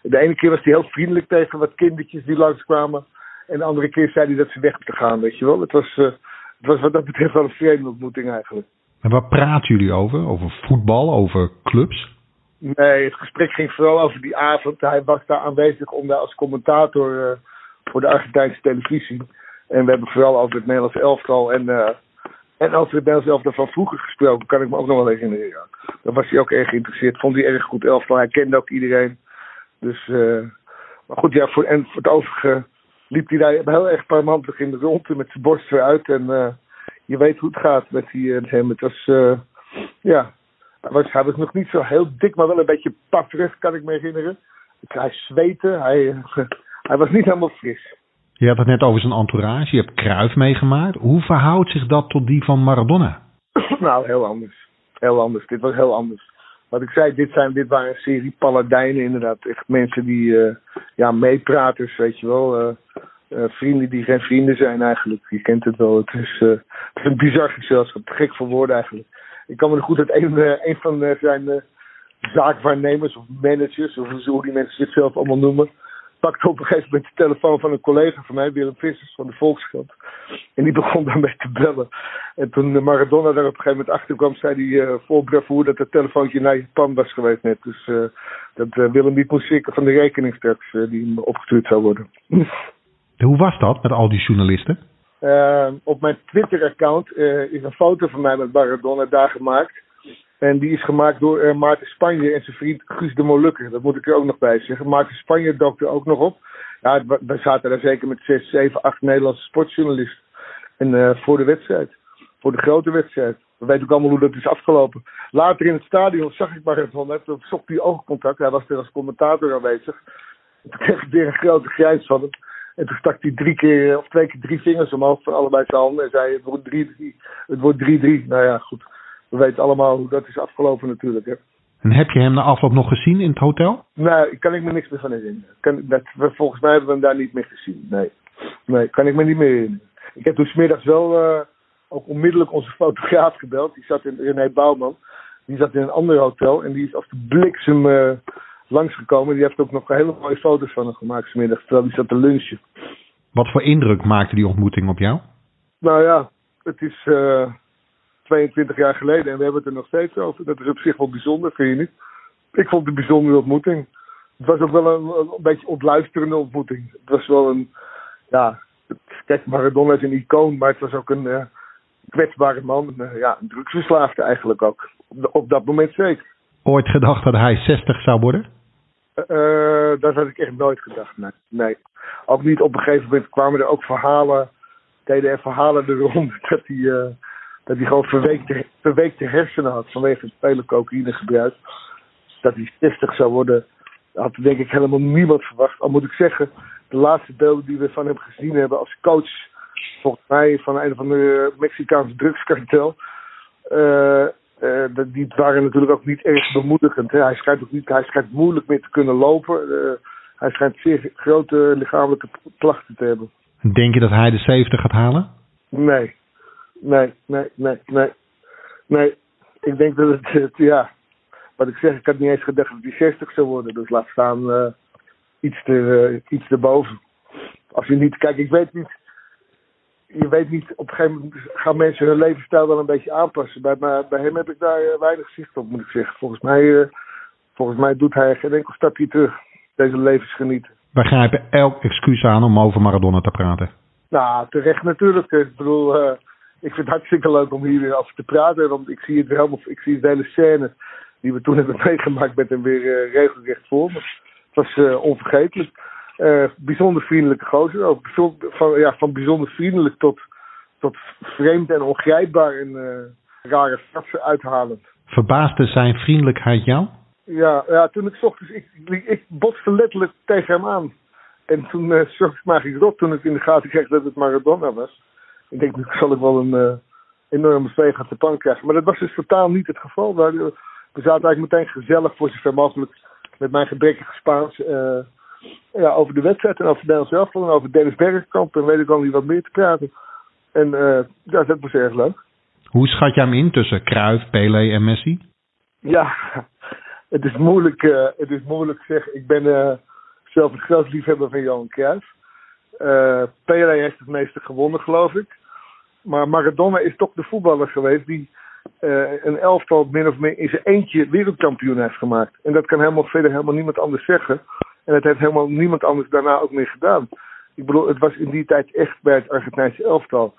De ene keer was hij heel vriendelijk tegen wat kindertjes die langskwamen. En de andere keer zei hij dat ze weg te gaan, weet je wel. Het was, het was wat dat betreft wel een vreemde ontmoeting eigenlijk. En waar praten jullie over? Over voetbal, over clubs? Nee, het gesprek ging vooral over die avond. Hij was daar aanwezig om daar als commentator uh, voor de Argentijnse televisie. En we hebben vooral over het Nederlands elftal en, uh, en over het Nederlands elftal van vroeger gesproken, kan ik me ook nog wel herinneren. Daar was hij ook erg geïnteresseerd. Vond hij erg goed elftal. Hij kende ook iedereen. Dus, uh, maar goed, ja, voor, en voor het overige liep hij daar heel erg parmantig in de rond met zijn borst eruit. En je weet hoe het gaat met, die, met hem. Het was, ja, hij was, hij was nog niet zo heel dik, maar wel een beetje patterig, kan ik me herinneren. Hij zweette, hij, hij was niet helemaal fris. Je had het net over zijn entourage, je hebt Kruif meegemaakt. Hoe verhoudt zich dat tot die van Maradona? nou, heel anders. Heel anders. Dit was heel anders. Wat ik zei, dit, zijn, dit waren een serie paladijnen inderdaad. Echt mensen die, uh, ja, meepraters, weet je wel. Uh, vrienden die geen vrienden zijn eigenlijk. Je kent het wel. Het is, het is een bizar gezelschap. Gek voor woorden eigenlijk ik kan me nog goed dat een, eh, van eh, zijn eh, zaakwaarnemers of managers, of hoe die mensen zichzelf allemaal noemen, pakte op een gegeven moment de telefoon van een collega van mij, Willem Vissers van de Volkskrant. En die begon daarmee te bellen. En toen Maradona daar op een gegeven moment achter kwam, zei hij uh, vol dat het telefoontje naar Japan was geweest net. Dus dat Willem niet moest van de rekening straks die hem opgestuurd zou worden. Hoe was dat met al die journalisten? Uh, op mijn Twitter-account uh, is een foto van mij met Maradona daar gemaakt. En die is gemaakt door uh, Maarten Spanje en zijn vriend Guus de Molukker. Dat moet ik er ook nog bij zeggen. Maarten Spanje dook er ook nog op. Ja, we zaten daar zeker met 6, 7, 8 Nederlandse sportjournalisten. En voor de wedstrijd. Voor de grote wedstrijd. we weten ook allemaal hoe dat is afgelopen. Later in het stadion zag ik Maradona, toen zocht hij oogcontact. Hij was er als commentator aanwezig. En toen kreeg ik weer een grote grijns van hem. En toen stak hij drie keer, of twee keer drie vingers omhoog van allebei zijn handen. En zei: Het wordt 3-3. Het wordt 3-3. Nou ja, goed. We weten allemaal hoe dat is afgelopen natuurlijk. Hè. En heb je hem na afloop nog gezien in het hotel? Nee, kan ik me niks meer van herinneren. Kan, dat, we- volgens mij hebben we hem daar niet meer gezien. Nee, nee kan ik me niet meer herinneren. Ik heb toen smiddags wel eh, ook onmiddellijk onze fotograaf gebeld. Die zat in René Bouwman. Die zat in een ander hotel. En die is als de bliksem eh, langsgekomen. Die heeft ook nog hele mooie foto's van hem gemaakt smiddags. Terwijl die zat te lunchen. Wat voor indruk maakte die ontmoeting op jou? Nou ja, het is eh 22 jaar geleden en we hebben het er nog steeds over. Dat is op zich wel bijzonder, vind je niet? Ik vond het een bijzondere ontmoeting. Het was ook wel een, een beetje ontluisterende ontmoeting. Het was wel een, ja, kijk, Maradona is een icoon, maar het was ook een eh, kwetsbare man. Een, eh, ja, een drugsverslaafde eigenlijk ook. Op, op dat moment zeker. Ooit gedacht dat hij 60 zou worden? Eh, dat had ik echt nooit gedacht. Nee. Ook niet op een gegeven moment kwamen er ook verhalen, deden er verhalen er rond dat hij, eh, dat hij gewoon verweekte, verweekte hersenen had vanwege het vele cocaïnegebruik. Dat hij 60 zou worden, had denk ik helemaal niemand verwacht. Al moet ik zeggen, de laatste beelden die we van hem gezien hebben als coach, volgens mij van een of andere Mexicaanse drugskartel. eh, eh, die waren natuurlijk ook niet erg bemoedigend. Hè. Hij, schijnt ook niet, hij schijnt moeilijk meer te kunnen lopen. Eh, hij schijnt zeer grote lichamelijke klachten te hebben. Denk je dat hij de 70 gaat halen? Nee, nee, nee, nee, nee. Nee, ik denk dat het, het- ja, wat ik zeg, ik had niet eens gedacht dat hij 60 zou worden. Dus laat staan eh, iets, eh, iets erboven. Als je niet, kijk, ik weet niet, je weet niet, op een gegeven moment gaan mensen hun levensstijl wel een beetje aanpassen. Bij, mij- bij hem heb ik daar eh, weinig zicht op, moet ik zeggen. Volgens mij, eh, volgens mij doet hij geen enkel stapje terug. Deze levensgenieten. Wij grijpen elk excuus aan om over Maradona te praten. Nou, terecht natuurlijk. Ik bedoel, eh, ik vind het hartstikke leuk om hier weer over te praten. Want ik zie het helemaal, ik zie de hele scène die we toen hebben meegemaakt met hem weer regelrecht voor me. Het was onvergetelijk. Eh, bijzonder vriendelijke gozer. Ook van, ja, van bijzonder vriendelijk tot, tot vreemd en ongrijpbaar en eh, rare fratsen uithalend. Verbaasde zijn vriendelijkheid jou? Ja, ja, toen ik ochtends, ik, ik, ik botste letterlijk tegen hem aan. En toen uh, schrok ik me eigenlijk rot toen ik in de gaten kreeg dat het Maradona was. Ik denk, nu zal ik wel een eh, enorme veeg aan de pan krijgen. Maar dat was dus totaal niet het geval. We, zaten eigenlijk meteen gezellig voor zover mogelijk met mijn gebrekkige Spaans eh, ja, over de wedstrijd en over Nederlands elftal en over Dennis Bergkamp en weet ik al niet wat meer te praten. En eh, ja, dat was erg leuk. Hoe schat jij hem in tussen Cruyff, Pelé en Messi? Ja, het is moeilijk, eh, het is moeilijk zeg. Ik ben eh, zelf een groot liefhebber van Johan Cruijff. Pelé heeft het meeste gewonnen, geloof ik. Maar Maradona is toch de voetballer geweest die een elftal min of meer in zijn eentje wereldkampioen heeft gemaakt. En dat kan helemaal verder helemaal niemand anders zeggen. En dat heeft helemaal niemand anders daarna ook meer gedaan. Ik bedoel, het was in die tijd echt bij het Argentijnse elftal.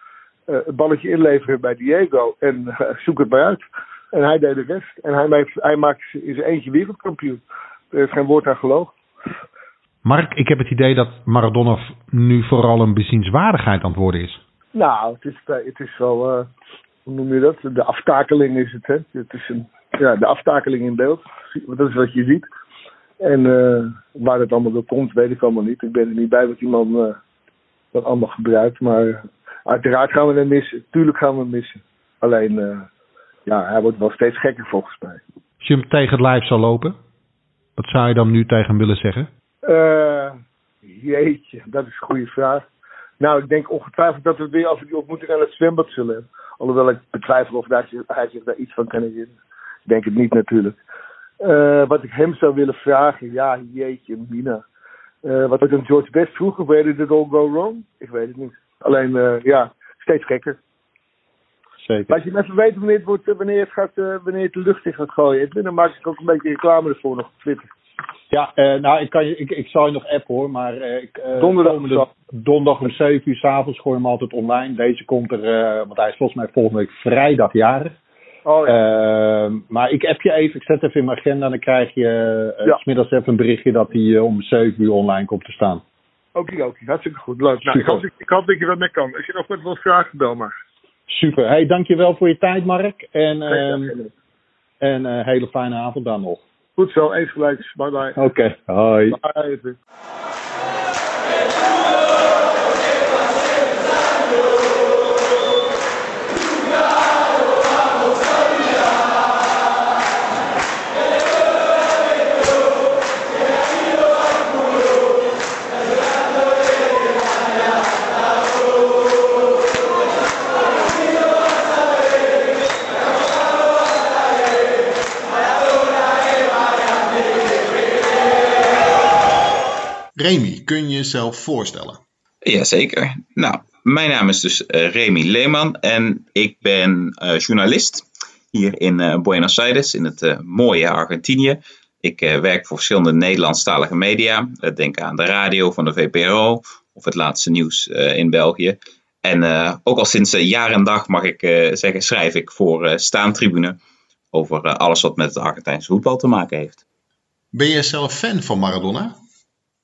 eh het balletje inleveren bij Diego en eh, zoek het maar uit. En hij deed de rest. En hij, maakt, hij maakt in zijn eentje wereldkampioen. Er is geen woord aan gelogen. Mark, ik heb het idee dat Maradona nu vooral een bezienswaardigheid aan het worden is. Nou, het is, bij- het is wel, eh, hoe noem je dat? De aftakeling is het, hè? Het is een, ja, de aftakeling in beeld. Dat is wat je ziet. En eh, waar dat allemaal door komt, weet ik allemaal niet. Ik ben er niet bij wat die man eh, dat allemaal gebruikt. Maar eh, uiteraard gaan we hem missen. Tuurlijk gaan we hem missen. Alleen, ja, hij wordt wel steeds gekker volgens mij. Als je hem tegen het lijf zou lopen, wat zou je dan nu tegen hem willen zeggen? Eh, jeetje, dat is een goede vraag. Nou, ik denk ongetwijfeld dat we weer over die ontmoeting aan het zwembad zullen hebben. Alhoewel ik betwijfel of hij zich daar iets van kan herinneren. Ik denk het niet natuurlijk. Eh, wat ik hem zou willen vragen, ja, jeetje, Mina. Eh, wat ik aan George Best vroeger, where did it all go wrong? Ik weet het niet. Alleen, eh, ja, steeds gekker. Zeker. Laat je me even weten wanneer het, wordt, wanneer het, gaat, wanneer het de lucht in gaat gooien. Dan maak ik ook een beetje reclame ervoor nog op Twitter. Ja, nou, ik, kan je, ik, ik zal je nog appen hoor, maar ik, Donderdag komende- donderdag om 7 uur s'avonds gooi je hem altijd online. Deze komt er, want hij is volgens mij volgende week vrijdag jarig. Oh ja. Eh, maar ik app je even, ik zet even in mijn agenda en dan krijg je eh Ja. smiddags even een berichtje dat hij eh, om 7 uur online komt te staan. Oké, oké. Hartstikke goed. Leuk. Nou, ik, hoop, ik hoop dat je wat mee kan. Als je nog wat wilt vragen, bel maar. Super. Hey, dankjewel voor je tijd, Mark. En, ehm en een hele fijne avond dan nog. Goed zo, eens gelijk. Bye bye. Oké, hoi. Bye. Remy, kun je jezelf voorstellen? Jazeker. Nou, mijn naam is dus eh, Remy Leeman en ik ben eh, journalist hier in eh, Buenos Aires, in het mooie Argentinië. Ik werk voor verschillende Nederlandstalige media. Denk aan de radio van de VPRO of het laatste nieuws in België. En ook al sinds jaar en dag mag ik zeggen, schrijf ik voor Staantribune over alles wat met het Argentijnse voetbal te maken heeft. Ben je zelf fan van Maradona?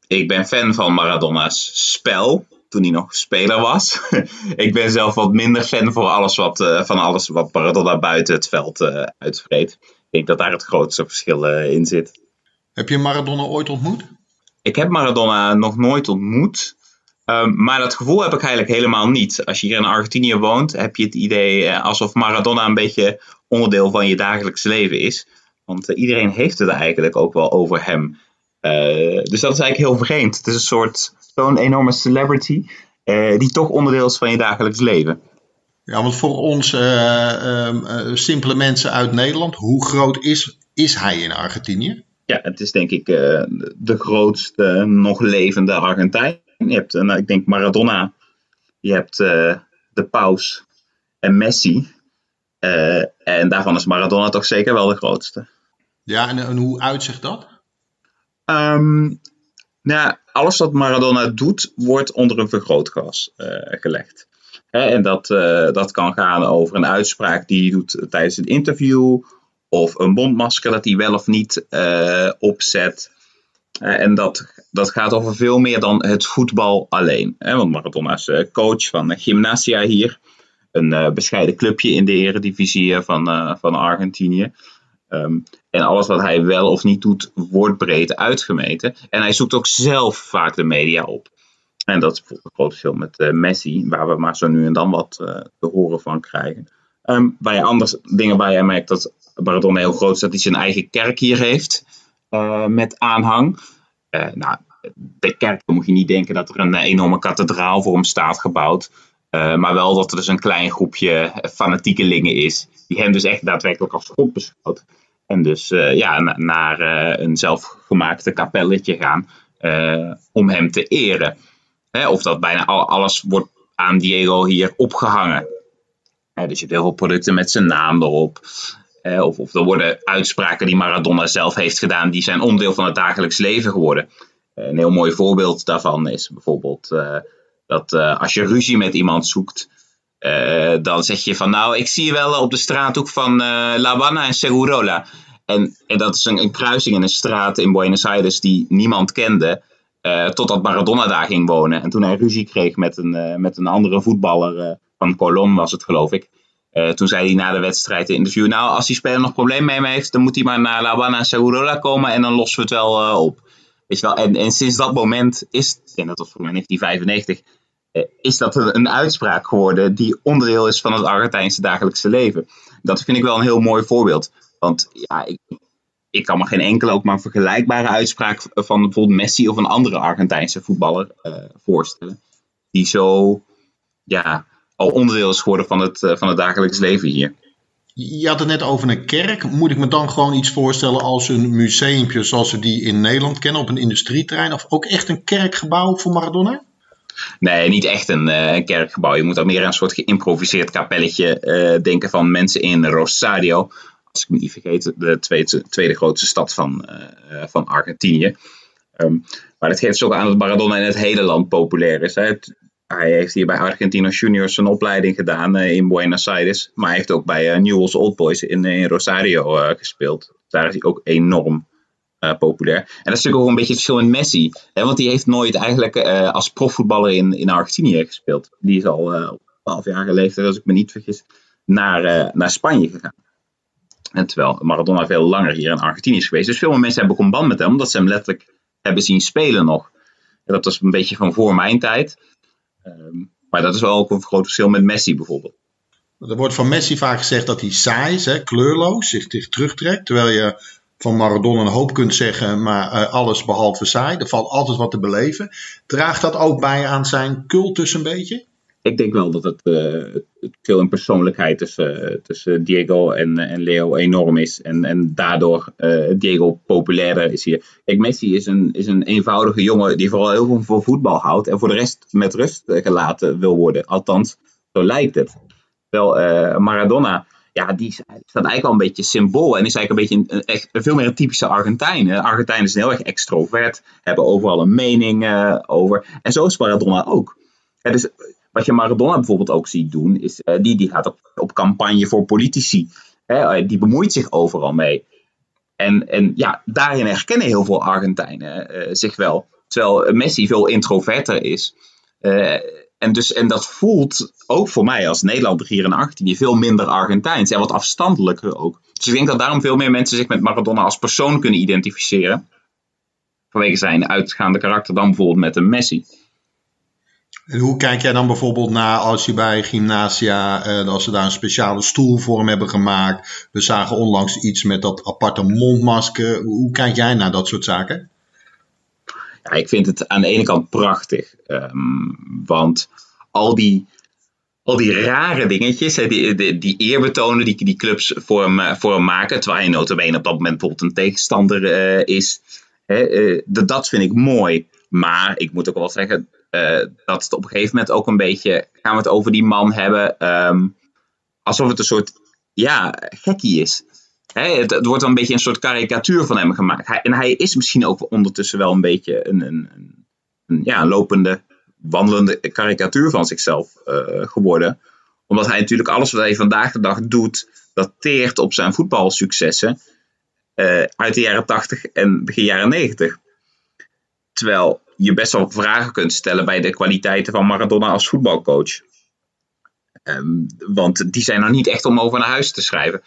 Ik ben fan van Maradona's spel, toen hij nog speler was. ik ben zelf wat minder fan voor alles wat, eh, van alles wat Maradona buiten het veld eh uitvreet. Ik denk dat daar het grootste verschil eh, in zit. Heb je Maradona ooit ontmoet? Ik heb Maradona nog nooit ontmoet. ehm, maar dat gevoel heb ik eigenlijk helemaal niet. Als je hier in Argentinië woont, heb je het idee alsof Maradona een beetje onderdeel van je dagelijks leven is. Want iedereen heeft het eigenlijk ook wel over hem. Eh, dus dat is eigenlijk heel vreemd. Het is een soort zo'n enorme celebrity eh, die toch onderdeel is van je dagelijks leven. Ja, want voor ons eh, ehm, eh, simpele mensen uit Nederland, hoe groot is, is hij in Argentinië? Ja, het is denk ik eh, de grootste nog levende Argentijn. Je hebt, eh, nou, ik denk Maradona, je hebt eh, de Paus en Messi. Eh, en daarvan is Maradona toch zeker wel de grootste. Ja, en, en hoe uitzicht dat? Ehm, nou, alles wat Maradona doet, wordt onder een vergrootglas eh, gelegd. Hè, en dat, eh, dat kan gaan over een uitspraak die hij doet tijdens een interview, of een mondmasker dat hij wel of niet eh, opzet. En dat, dat gaat over veel meer dan het voetbal alleen. Hè, want Maradona is coach van Gymnasia hier, een bescheiden clubje in de eredivisie van, van Argentinië. Ehm, en alles wat hij wel of niet doet, wordt breed uitgemeten. En hij zoekt ook zelf vaak de media op. En dat is bijvoorbeeld een groot met eh, Messi, waar we maar zo nu en dan wat eh, te horen van krijgen. Ehm, waar je anders dingen waar jij merkt dat Maradona heel groot is, dat hij zijn eigen kerk hier heeft eh, met aanhang. Nou, de kerk dan moet je niet denken dat er een enorme kathedraal voor hem staat gebouwd. Eh, maar wel dat er dus een klein groepje fanatiekelingen is, die hem dus echt daadwerkelijk als God beschouwt. En dus eh, ja, na- naar eh, een zelfgemaakte kapelletje gaan om hem te eren. Hè, of dat bijna al, alles wordt aan Diego hier opgehangen. Dus je hebt heel veel producten met zijn naam erop. Of, of er worden uitspraken die Maradona zelf heeft gedaan, die zijn onderdeel van het dagelijks leven geworden. Een heel mooi voorbeeld daarvan is bijvoorbeeld dat eh, als je ruzie met iemand zoekt, eh, dan zeg je van nou, ik zie je wel op de straathoek van eh, La Habana en Segurola. En, en dat is een, kruising in een straat in Buenos Aires die niemand kende. totdat Maradona daar ging wonen. En toen hij ruzie kreeg met een, met een andere voetballer van Colón was het geloof ik. Toen zei hij na de wedstrijd in interview, nou als die speler nog probleem mee me heeft, dan moet hij maar naar La Habana en Segurola komen en dan lossen we het wel op. Weet wel? En, en sinds dat moment is, en dat was voor mij 1995, eh, is dat een, een uitspraak geworden die onderdeel is van het Argentijnse dagelijkse leven. Dat vind ik wel een heel mooi voorbeeld. Want ja, ik, ik kan me geen enkele ook maar vergelijkbare uitspraak van bijvoorbeeld Messi of een andere Argentijnse voetballer eh, voorstellen. Die zo ja, al onderdeel is geworden van het, eh, van het dagelijks leven hier. Je had het net over een kerk. Moet ik me dan gewoon iets voorstellen als een museumpje zoals we die in Nederland kennen op een industrieterrein? Of ook echt een kerkgebouw voor Maradona? Nee, niet echt een eh, kerkgebouw. Je moet dan meer aan een soort geïmproviseerd kapelletje eh, denken van mensen in Rosario. Als ik me niet vergeet, de tweede, tweede grootste stad van, eh, van Argentinië. Ehm, maar dat geeft dus ook aan dat Maradona in het hele land populair is. Hè. Hij heeft hier bij Argentinos Juniors zijn opleiding gedaan eh, in Buenos Aires. Maar hij heeft ook bij eh, Newell's Old Boys in, in Rosario eh, gespeeld. Daar is hij ook enorm eh, populair. En dat is natuurlijk ook een beetje het verschil in Messi. Hè, want die heeft nooit eigenlijk eh, als profvoetballer in, in Argentinië gespeeld. Die is al eh, op 12-jarige leeftijd, als ik me niet vergis, naar, naar Spanje gegaan. En terwijl Maradona veel langer hier in Argentinië is geweest. Dus veel mensen hebben ook een band met hem, omdat ze hem letterlijk hebben zien spelen nog. En dat was een beetje van voor mijn tijd. Um, maar dat is wel ook een groot verschil met Messi bijvoorbeeld. Er wordt van Messi vaak gezegd dat hij saai is, hè, kleurloos, zich, zich terugtrekt. Terwijl je van Maradona een hoop kunt zeggen, maar uh, alles behalve saai. Er valt altijd wat te beleven. Draagt dat ook bij aan zijn cultus een beetje? Ik denk wel dat het, uh, het veel in persoonlijkheid tussen, tussen Diego en, en Leo enorm is. En, en daardoor Diego populairder is hier. Kijk, Messi is een, is een eenvoudige jongen die vooral heel veel van voetbal houdt. En voor de rest met rust gelaten wil worden. Althans, zo lijkt het. Terwijl Maradona ja, die staat eigenlijk al een beetje symbool. En is eigenlijk een beetje een, echt, veel meer een typische Argentijn. Argentijnen zijn heel erg extrovert, hebben overal een mening over. En zo is Maradona ook. Ja, dus wat je Maradona bijvoorbeeld ook ziet doen, is uh, die, die gaat op, op campagne voor politici. Hè, die bemoeit zich overal mee. En, en ja, daarin herkennen heel veel Argentijnen uh, zich wel. Terwijl Messi veel introverter is. En, dus, en dat voelt ook voor mij als Nederlander hier in Argentinië veel minder Argentijns en wat afstandelijker ook. Dus ik denk dat daarom veel meer mensen zich met Maradona als persoon kunnen identificeren. Vanwege zijn uitgaande karakter dan bijvoorbeeld met een Messi. En hoe kijk jij dan bijvoorbeeld naar als je bij Gymnasia, eh, als ze daar een speciale stoel voor hem hebben gemaakt. We zagen onlangs iets met dat aparte mondmasker. Hoe kijk jij naar dat soort zaken? Ja, ik vind het aan de ene kant prachtig. Um, want al die, al die rare dingetjes, die, die, die eerbetonen die, die clubs voor hem, voor hem maken. Terwijl hij notabene op dat moment bijvoorbeeld een tegenstander uh, is. Hè, dat vind ik mooi. Maar ik moet ook wel zeggen dat het op een gegeven moment ook een beetje. gaan we het over die man hebben. Um, alsof het een soort. ja, gekkie is. het, wordt dan een beetje een soort karikatuur van hem gemaakt. Hij, en hij is misschien ook ondertussen wel een beetje een, een, een, ja, lopende, wandelende karikatuur van zichzelf uh, geworden. Omdat hij natuurlijk alles wat hij vandaag de dag doet, dateert op zijn voetbalsuccessen uh, uit de jaren 80 en begin jaren 90. Terwijl je best wel vragen kunt stellen bij de kwaliteiten van Maradona als voetbalcoach. Um, want die zijn nog niet echt om over naar huis te schrijven.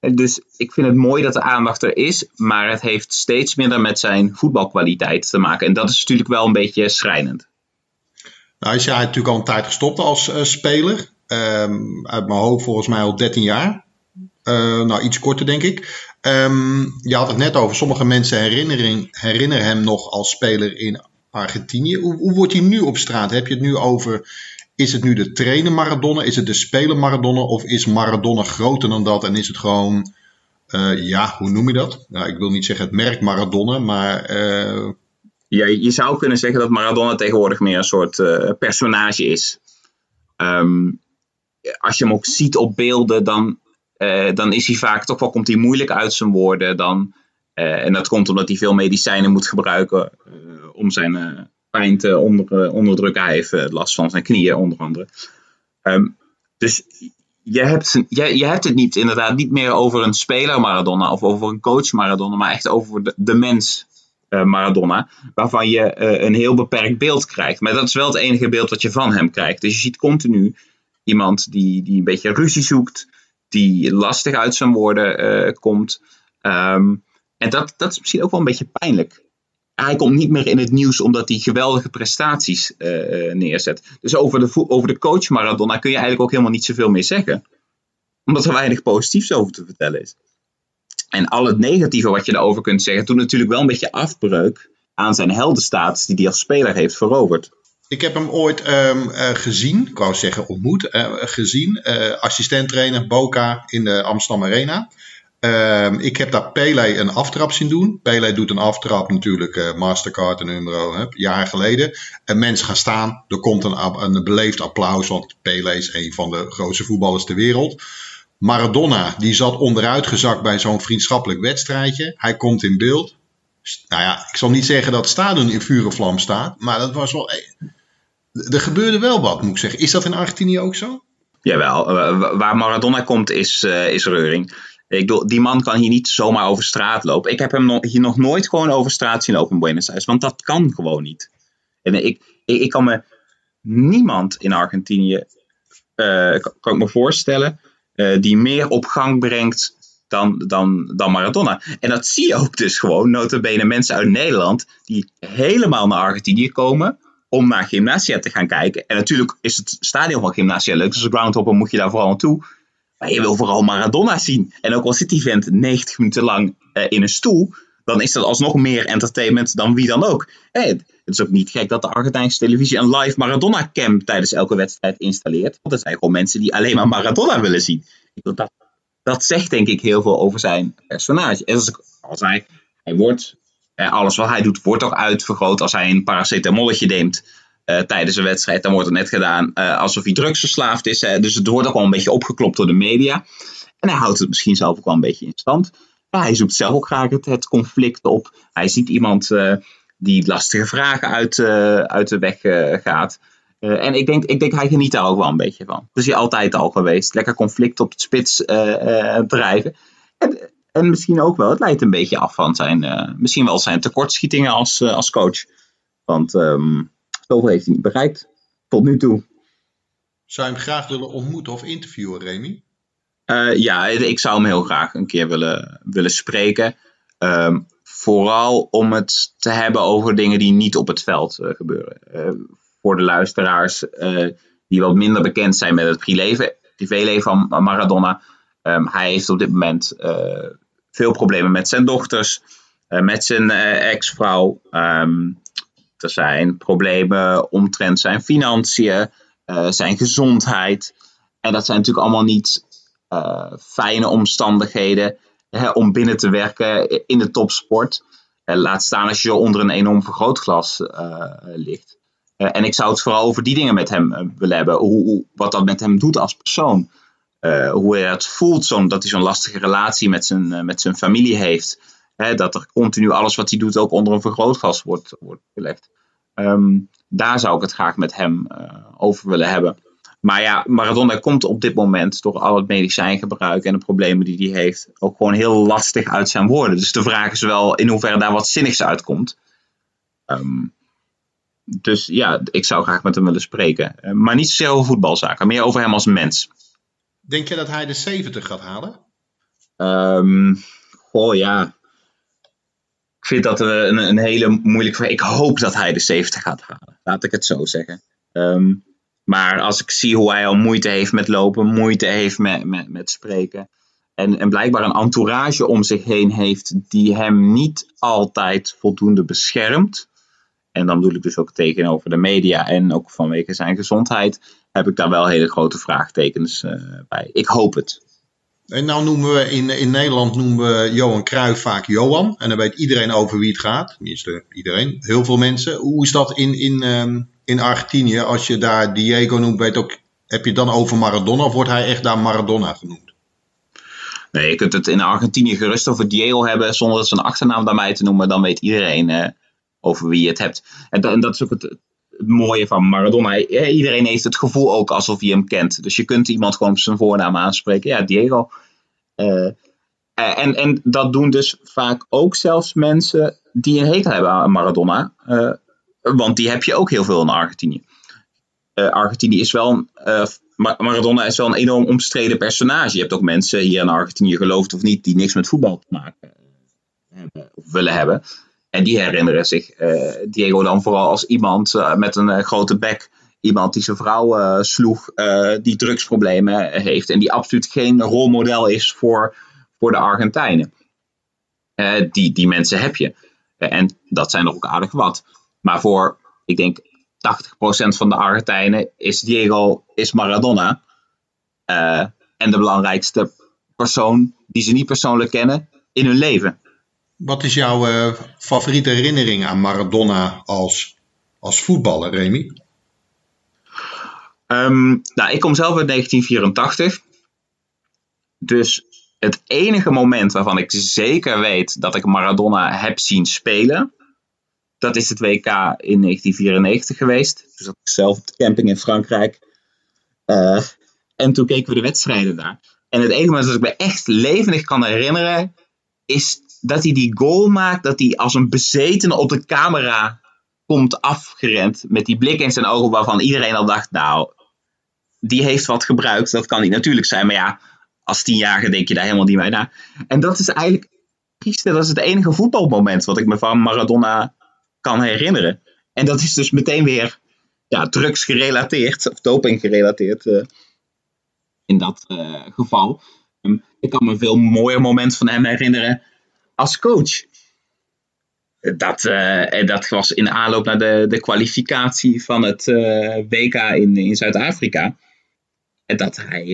Dus ik vind het mooi dat de aandacht er is, maar het heeft steeds minder met zijn voetbalkwaliteit te maken. En dat is natuurlijk wel een beetje schrijnend. Nou is natuurlijk al een tijd gestopt als uh, speler. Um, uit mijn hoofd volgens mij al 13 jaar. Uh, nou, iets korter denk ik. Um, je had het net over, sommige mensen herinneren hem nog als speler in Argentinië. Hoe, hoe wordt hij nu op straat? Heb je het nu over is het nu de trainer Maradona? Is het de speler Maradona? Of is Maradona groter dan dat en is het gewoon, uh, ja, hoe noem je dat? Nou, ik wil niet zeggen het merk Maradona, maar. Uh... Ja, je zou kunnen zeggen dat Maradona tegenwoordig meer een soort uh, personage is. Um, als je hem ook ziet op beelden, dan, dan is hij vaak toch wel komt hij moeilijk uit zijn woorden. Dan, en dat komt omdat hij veel medicijnen moet gebruiken om zijn pijn te onder, onderdrukken. Hij heeft last van zijn knieën, onder andere. Um, dus je hebt, je, je hebt het niet, inderdaad niet meer over een speler Maradona of over een coach Maradona, maar echt over de, de mens uh, Maradona, waarvan je een heel beperkt beeld krijgt. Maar dat is wel het enige beeld dat je van hem krijgt. Dus je ziet continu iemand die, die een beetje ruzie zoekt, die lastig uit zijn woorden komt. Um, en dat, dat is misschien ook wel een beetje pijnlijk hij komt niet meer in het nieuws omdat hij geweldige prestaties uh, neerzet. Dus over de, over de coach Maradona kun je eigenlijk ook helemaal niet zoveel meer zeggen. Omdat er weinig positiefs over te vertellen is. En al het negatieve wat je daarover kunt zeggen, doet natuurlijk wel een beetje afbreuk aan zijn heldenstatus die hij als speler heeft veroverd. Ik heb hem ooit um, uh, gezien, ik wou zeggen ontmoet, uh, gezien. assistent-trainer Boca in de Amsterdam Arena. Um, ik heb daar Pele een aftrap zien doen. Pele doet een aftrap natuurlijk, uh, Mastercard en numero, hè, jaren geleden. En mensen gaan staan, er komt een, een beleefd applaus, want Pele is een van de grootste voetballers ter wereld. Maradona, die zat onderuitgezakt bij zo'n vriendschappelijk wedstrijdje. Hij komt in beeld. Nou ja, ik zal niet zeggen dat het stadion in vuur vlam staat, maar dat was wel... Er gebeurde wel wat, moet ik zeggen. Is dat in Argentinië ook zo? Jawel, waar Maradona komt is, uh, is reuring. Ik die man kan hier niet zomaar over straat lopen. Ik heb hem hier nog nooit gewoon over straat zien lopen in Buenos Aires. Want dat kan gewoon niet. En ik, ik, ik kan me niemand in Argentinië eh, kan, ik me voorstellen, eh, die meer op gang brengt dan, dan, dan Maradona. En dat zie je ook dus gewoon, notabene mensen uit Nederland die helemaal naar Argentinië komen om naar Gymnasia te gaan kijken. En natuurlijk is het stadion van Gymnasia leuk, dus als groundhopper moet je daar vooral naartoe. Maar je wil vooral Maradona zien. En ook al zit die vent 90 minuten lang eh, in een stoel, dan is dat alsnog meer entertainment dan wie dan ook. Het is ook niet gek dat de Argentijnse televisie een live Maradona-cam tijdens elke wedstrijd installeert. Want er zijn gewoon mensen die alleen maar Maradona willen zien. Dat, dat zegt denk ik heel veel over zijn personage. En als ik al zei, hij wordt, eh, alles wat hij doet wordt ook uitvergroot. Als hij een paracetamolletje neemt uh, tijdens een wedstrijd, dan wordt het net gedaan uh, alsof hij drugsverslaafd is. Uh, dus het wordt ook wel een beetje opgeklopt door de media. En hij houdt het misschien zelf ook wel een beetje in stand. Maar hij zoekt zelf ook graag het, het conflict op. Hij ziet iemand die lastige vragen uit, uit de weg gaat. En ik denk, ik denk, hij geniet daar ook wel een beetje van. Dat is hij altijd al geweest. Lekker conflict op de spits drijven. En, en, misschien ook wel, het leidt een beetje af van zijn, misschien wel zijn tekortschietingen als, als coach. Want um, zoveel heeft hij niet bereikt tot nu toe. Zou je hem graag willen ontmoeten of interviewen, Remy? ja, ik zou hem heel graag een keer willen, willen spreken. Um, vooral om het te hebben over dingen die niet op het veld gebeuren voor de luisteraars uh, die wat minder bekend zijn met het privéleven, privéleven van Maradona. Um, hij heeft op dit moment uh, veel problemen met zijn dochters, uh, met zijn ex-vrouw. Um, er zijn problemen omtrent zijn financiën, zijn gezondheid. En dat zijn natuurlijk allemaal niet fijne omstandigheden hè, om binnen te werken in de topsport. laat staan als je onder een enorm vergrootglas ligt. En ik zou het vooral over die dingen met hem willen hebben. Hoe, hoe, wat dat met hem doet als persoon. Hoe hij het voelt, zo, dat hij zo'n lastige relatie met zijn, met zijn familie heeft. Hè, dat er continu alles wat hij doet ook onder een vergrootglas wordt, wordt gelegd. Um, daar zou ik het graag met hem over willen hebben. Maar ja, Maradona komt op dit moment door al het medicijngebruik en de problemen die hij heeft, ook gewoon heel lastig uit zijn woorden. Dus de vraag is wel in hoeverre daar wat zinnigs uitkomt. Um, dus ja, ik zou graag met hem willen spreken. Eh, maar niet zozeer over voetbalzaken, meer over hem als mens. Denk je dat hij de 70 gaat halen? Um, oh ja. Ik vind dat een, een hele moeilijke. Ik hoop dat hij de 70 gaat halen. Laat ik het zo zeggen. Um, maar als ik zie hoe hij al moeite heeft met lopen, moeite heeft met, met, met spreken. En, en blijkbaar een entourage om zich heen heeft die hem niet altijd voldoende beschermt. En dan bedoel ik dus ook tegenover de media en ook vanwege zijn gezondheid, heb ik daar wel hele grote vraagtekens uh, bij. Ik hoop het. En nou noemen we in, in Nederland noemen we Johan Cruijff vaak Johan. En dan weet iedereen over wie het gaat. Tenminste, iedereen. Heel veel mensen. Hoe is dat in, in, um, in Argentinië? Als je daar Diego noemt, weet ook, heb je het dan over Maradona of wordt hij echt daar Maradona genoemd? Nee, je kunt het in Argentinië gerust over Diego hebben zonder zijn achternaam daarmee te noemen. Dan weet iedereen uh, over wie je het hebt. En dat is ook het, het, mooie van Maradona. Iedereen heeft het gevoel ook alsof hij hem kent. Dus je kunt iemand gewoon op zijn voornaam aanspreken. Ja, Diego. Uh, en, en dat doen dus vaak ook zelfs mensen die een hekel hebben aan Maradona. Uh, want die heb je ook heel veel in Argentinië. Uh, Argentinië is wel Maradona is wel een enorm omstreden personage. Je hebt ook mensen hier in Argentinië, geloofd of niet, die niks met voetbal te maken hebben of willen hebben. En die herinneren zich uh, Diego dan vooral als iemand uh, met een uh, grote bek. Iemand die zijn vrouw sloeg, die drugsproblemen heeft. En die absoluut geen rolmodel is voor, voor de Argentijnen. die, die mensen heb je. en dat zijn er ook aardig wat. Maar voor, ik denk, 80% van de Argentijnen is Diego is Maradona. en de belangrijkste persoon die ze niet persoonlijk kennen in hun leven. Wat is jouw uh, favoriete herinnering aan Maradona als, als voetballer, Remy? Um, nou, ik kom zelf uit 1984. Dus het enige moment waarvan ik zeker weet dat ik Maradona heb zien spelen, dat is het WK in 1994 geweest. Dus dat ik zelf op de camping in Frankrijk. Uh, en toen keken we de wedstrijden daar. En het enige moment dat ik me echt levendig kan herinneren, is dat hij die goal maakt, dat hij als een bezetene op de camera komt afgerend. Met die blik in zijn ogen waarvan iedereen al dacht, nou, die heeft wat gebruikt. Dat kan niet natuurlijk zijn, maar ja, als tienjarige denk je daar helemaal niet bij na. En dat is eigenlijk, dat is het enige voetbalmoment wat ik me van Maradona kan herinneren. En dat is dus meteen weer ja, drugs gerelateerd, of doping gerelateerd uh, in dat uh, geval. Um, ik kan me een veel mooier moment van hem herinneren als coach. Dat, uh, dat was in aanloop naar de, de kwalificatie van het WK in, in Zuid-Afrika. Dat hij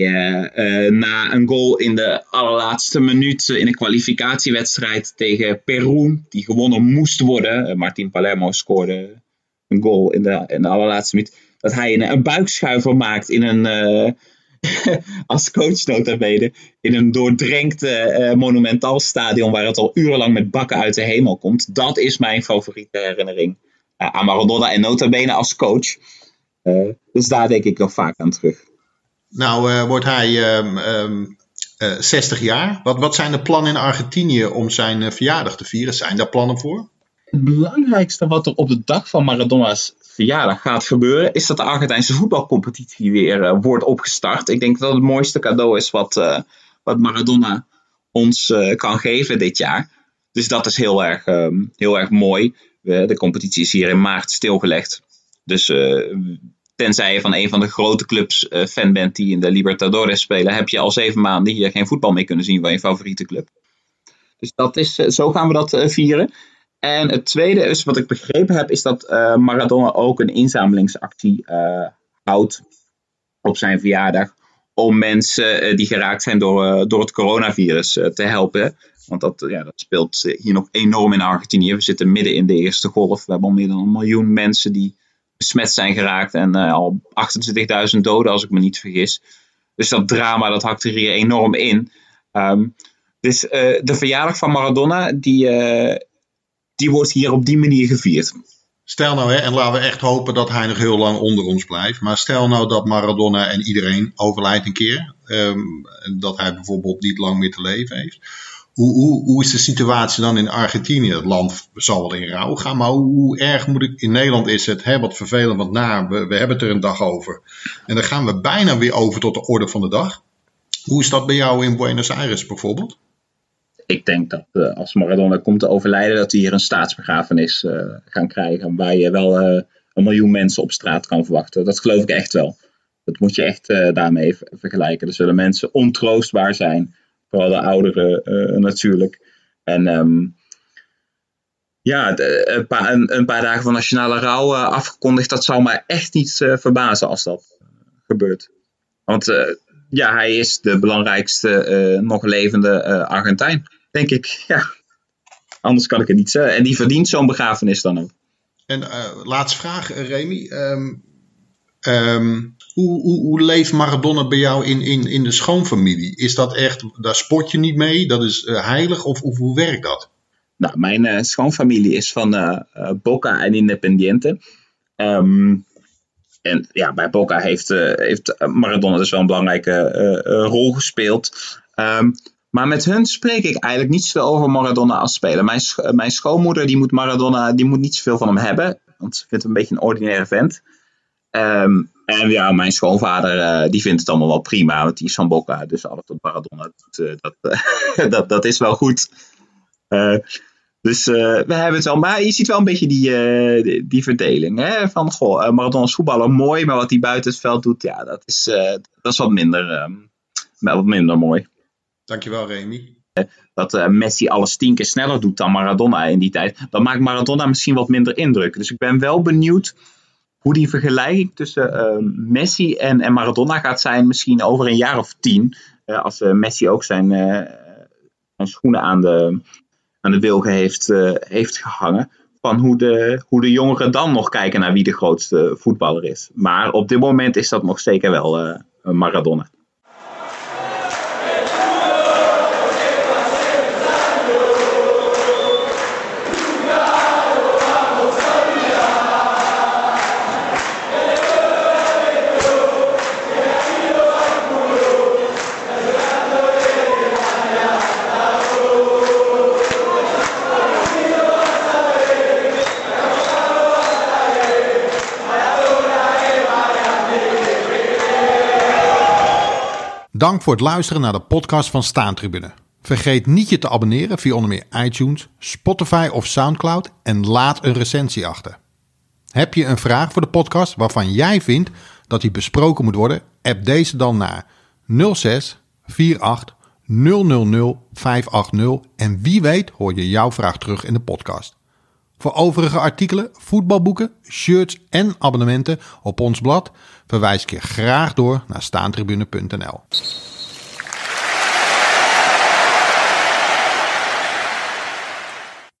na een goal in de allerlaatste minuut in een kwalificatiewedstrijd tegen Peru, die gewonnen moest worden. Martin Palermo scoorde een goal in de, in de allerlaatste minuut. Dat hij een, een buikschuiver maakt in een, uh, als coach notabene, in een doordrenkt uh, monumentaal stadion waar het al urenlang met bakken uit de hemel komt. Dat is mijn favoriete herinnering uh, aan Maradona en notabene als coach. dus daar denk ik nog vaak aan terug. Nou wordt hij um, um, 60 jaar. Wat, wat zijn de plannen in Argentinië om zijn verjaardag te vieren? Zijn daar plannen voor? het belangrijkste wat er op de dag van Maradona's verjaardag gaat gebeuren, is dat de Argentijnse voetbalcompetitie weer uh, wordt opgestart. Ik denk dat het mooiste cadeau is wat, uh, wat Maradona ons uh, kan geven dit jaar. Dus dat is heel erg, um, heel erg mooi. de competitie is hier in maart stilgelegd. Dus tenzij je van een van de grote clubs fan bent die in de Libertadores spelen, heb je al zeven maanden hier geen voetbal meer kunnen zien van je favoriete club. Dus dat is, zo gaan we dat vieren. En het tweede is, wat ik begrepen heb, is dat uh, Maradona ook een inzamelingsactie uh, houdt op zijn verjaardag. Om mensen uh, die geraakt zijn door, door het coronavirus te helpen. Want dat, ja, dat speelt hier nog enorm in Argentinië. We zitten midden in de eerste golf. We hebben al meer dan een miljoen mensen die besmet zijn geraakt. En al 28.000 doden, als ik me niet vergis. Dus dat drama, dat hakt er hier enorm in. Um, dus de verjaardag van Maradona, die die wordt hier op die manier gevierd. Stel nou, hè, en laten we echt hopen dat hij nog heel lang onder ons blijft. Maar stel nou dat Maradona en iedereen overlijdt een keer. Um, dat hij bijvoorbeeld niet lang meer te leven heeft. Hoe, hoe, hoe is de situatie dan in Argentinië? Het land zal wel in rouw gaan, maar hoe, erg moet ik. In Nederland is het hè, wat vervelend, want na, we, we hebben het er een dag over. En dan gaan we bijna weer over tot de orde van de dag. Hoe is dat bij jou in Buenos Aires bijvoorbeeld? Ik denk dat uh, als Maradona komt te overlijden, dat hij hier een staatsbegrafenis uh, gaan krijgen. Waar je wel uh, een miljoen mensen op straat kan verwachten. Dat geloof ik echt wel. Dat moet je echt daarmee vergelijken. Er zullen mensen ontroostbaar zijn. Vooral de ouderen natuurlijk. En um, ja, een, paar, een, paar, dagen van nationale rouw afgekondigd. Dat zal mij echt niet verbazen als dat gebeurt. Want ja, hij is de belangrijkste nog levende Argentijn denk ik. Ja. Anders kan ik het niet zeggen. En die verdient zo'n begrafenis dan ook. En uh, laatste vraag, eh, Remy. Um, um, hoe, hoe, hoe, leeft Maradona bij jou in, in, in de schoonfamilie? Is dat echt, daar sport je niet mee? Dat is uh, heilig? Of, of, hoe werkt dat? Nou, mijn uh, schoonfamilie is van Boca en Independiente. Um, en ja, bij Boca heeft, heeft Maradona dus wel een belangrijke rol gespeeld. Um, maar met hun spreek ik eigenlijk niet zoveel over Maradona als speler. Mijn, mijn schoonmoeder die moet Maradona die moet niet zoveel van hem hebben. Want ze vindt hem een beetje een ordinaire vent. Um, en ja, mijn schoonvader uh, die vindt het allemaal wel prima. Want die is van Boca. Dus alles wat Maradona doet, uh, dat, dat, dat is wel goed. dus we hebben het wel. Maar je ziet wel een beetje die, die, die, verdeling. Hè? Van goh, Maradona is voetballer mooi. Maar wat hij buiten het veld doet, ja, dat is, dat is wat, minder, um, wat minder mooi. Dankjewel, Remy. Dat uh, Messi alles tien keer sneller doet dan Maradona in die tijd. Dan maakt Maradona misschien wat minder indruk. Dus ik ben wel benieuwd hoe die vergelijking tussen uh, Messi en, en, Maradona gaat zijn. Misschien over een jaar of tien. Als Messi ook zijn, zijn, schoenen aan de, aan de wilgen heeft, heeft gehangen. Van hoe de, hoe de jongeren dan nog kijken naar wie de grootste voetballer is. Maar op dit moment is dat nog zeker wel Maradona. Dank voor het luisteren naar de podcast van Staantribune. Vergeet niet je te abonneren via onder meer iTunes, Spotify of Soundcloud en laat een recensie achter. Heb je een vraag voor de podcast waarvan jij vindt dat die besproken moet worden? App deze dan naar 06 48 000 580 en wie weet hoor je jouw vraag terug in de podcast. Voor overige artikelen, voetbalboeken, shirts en abonnementen op ons blad verwijs ik je graag door naar staantribune.nl.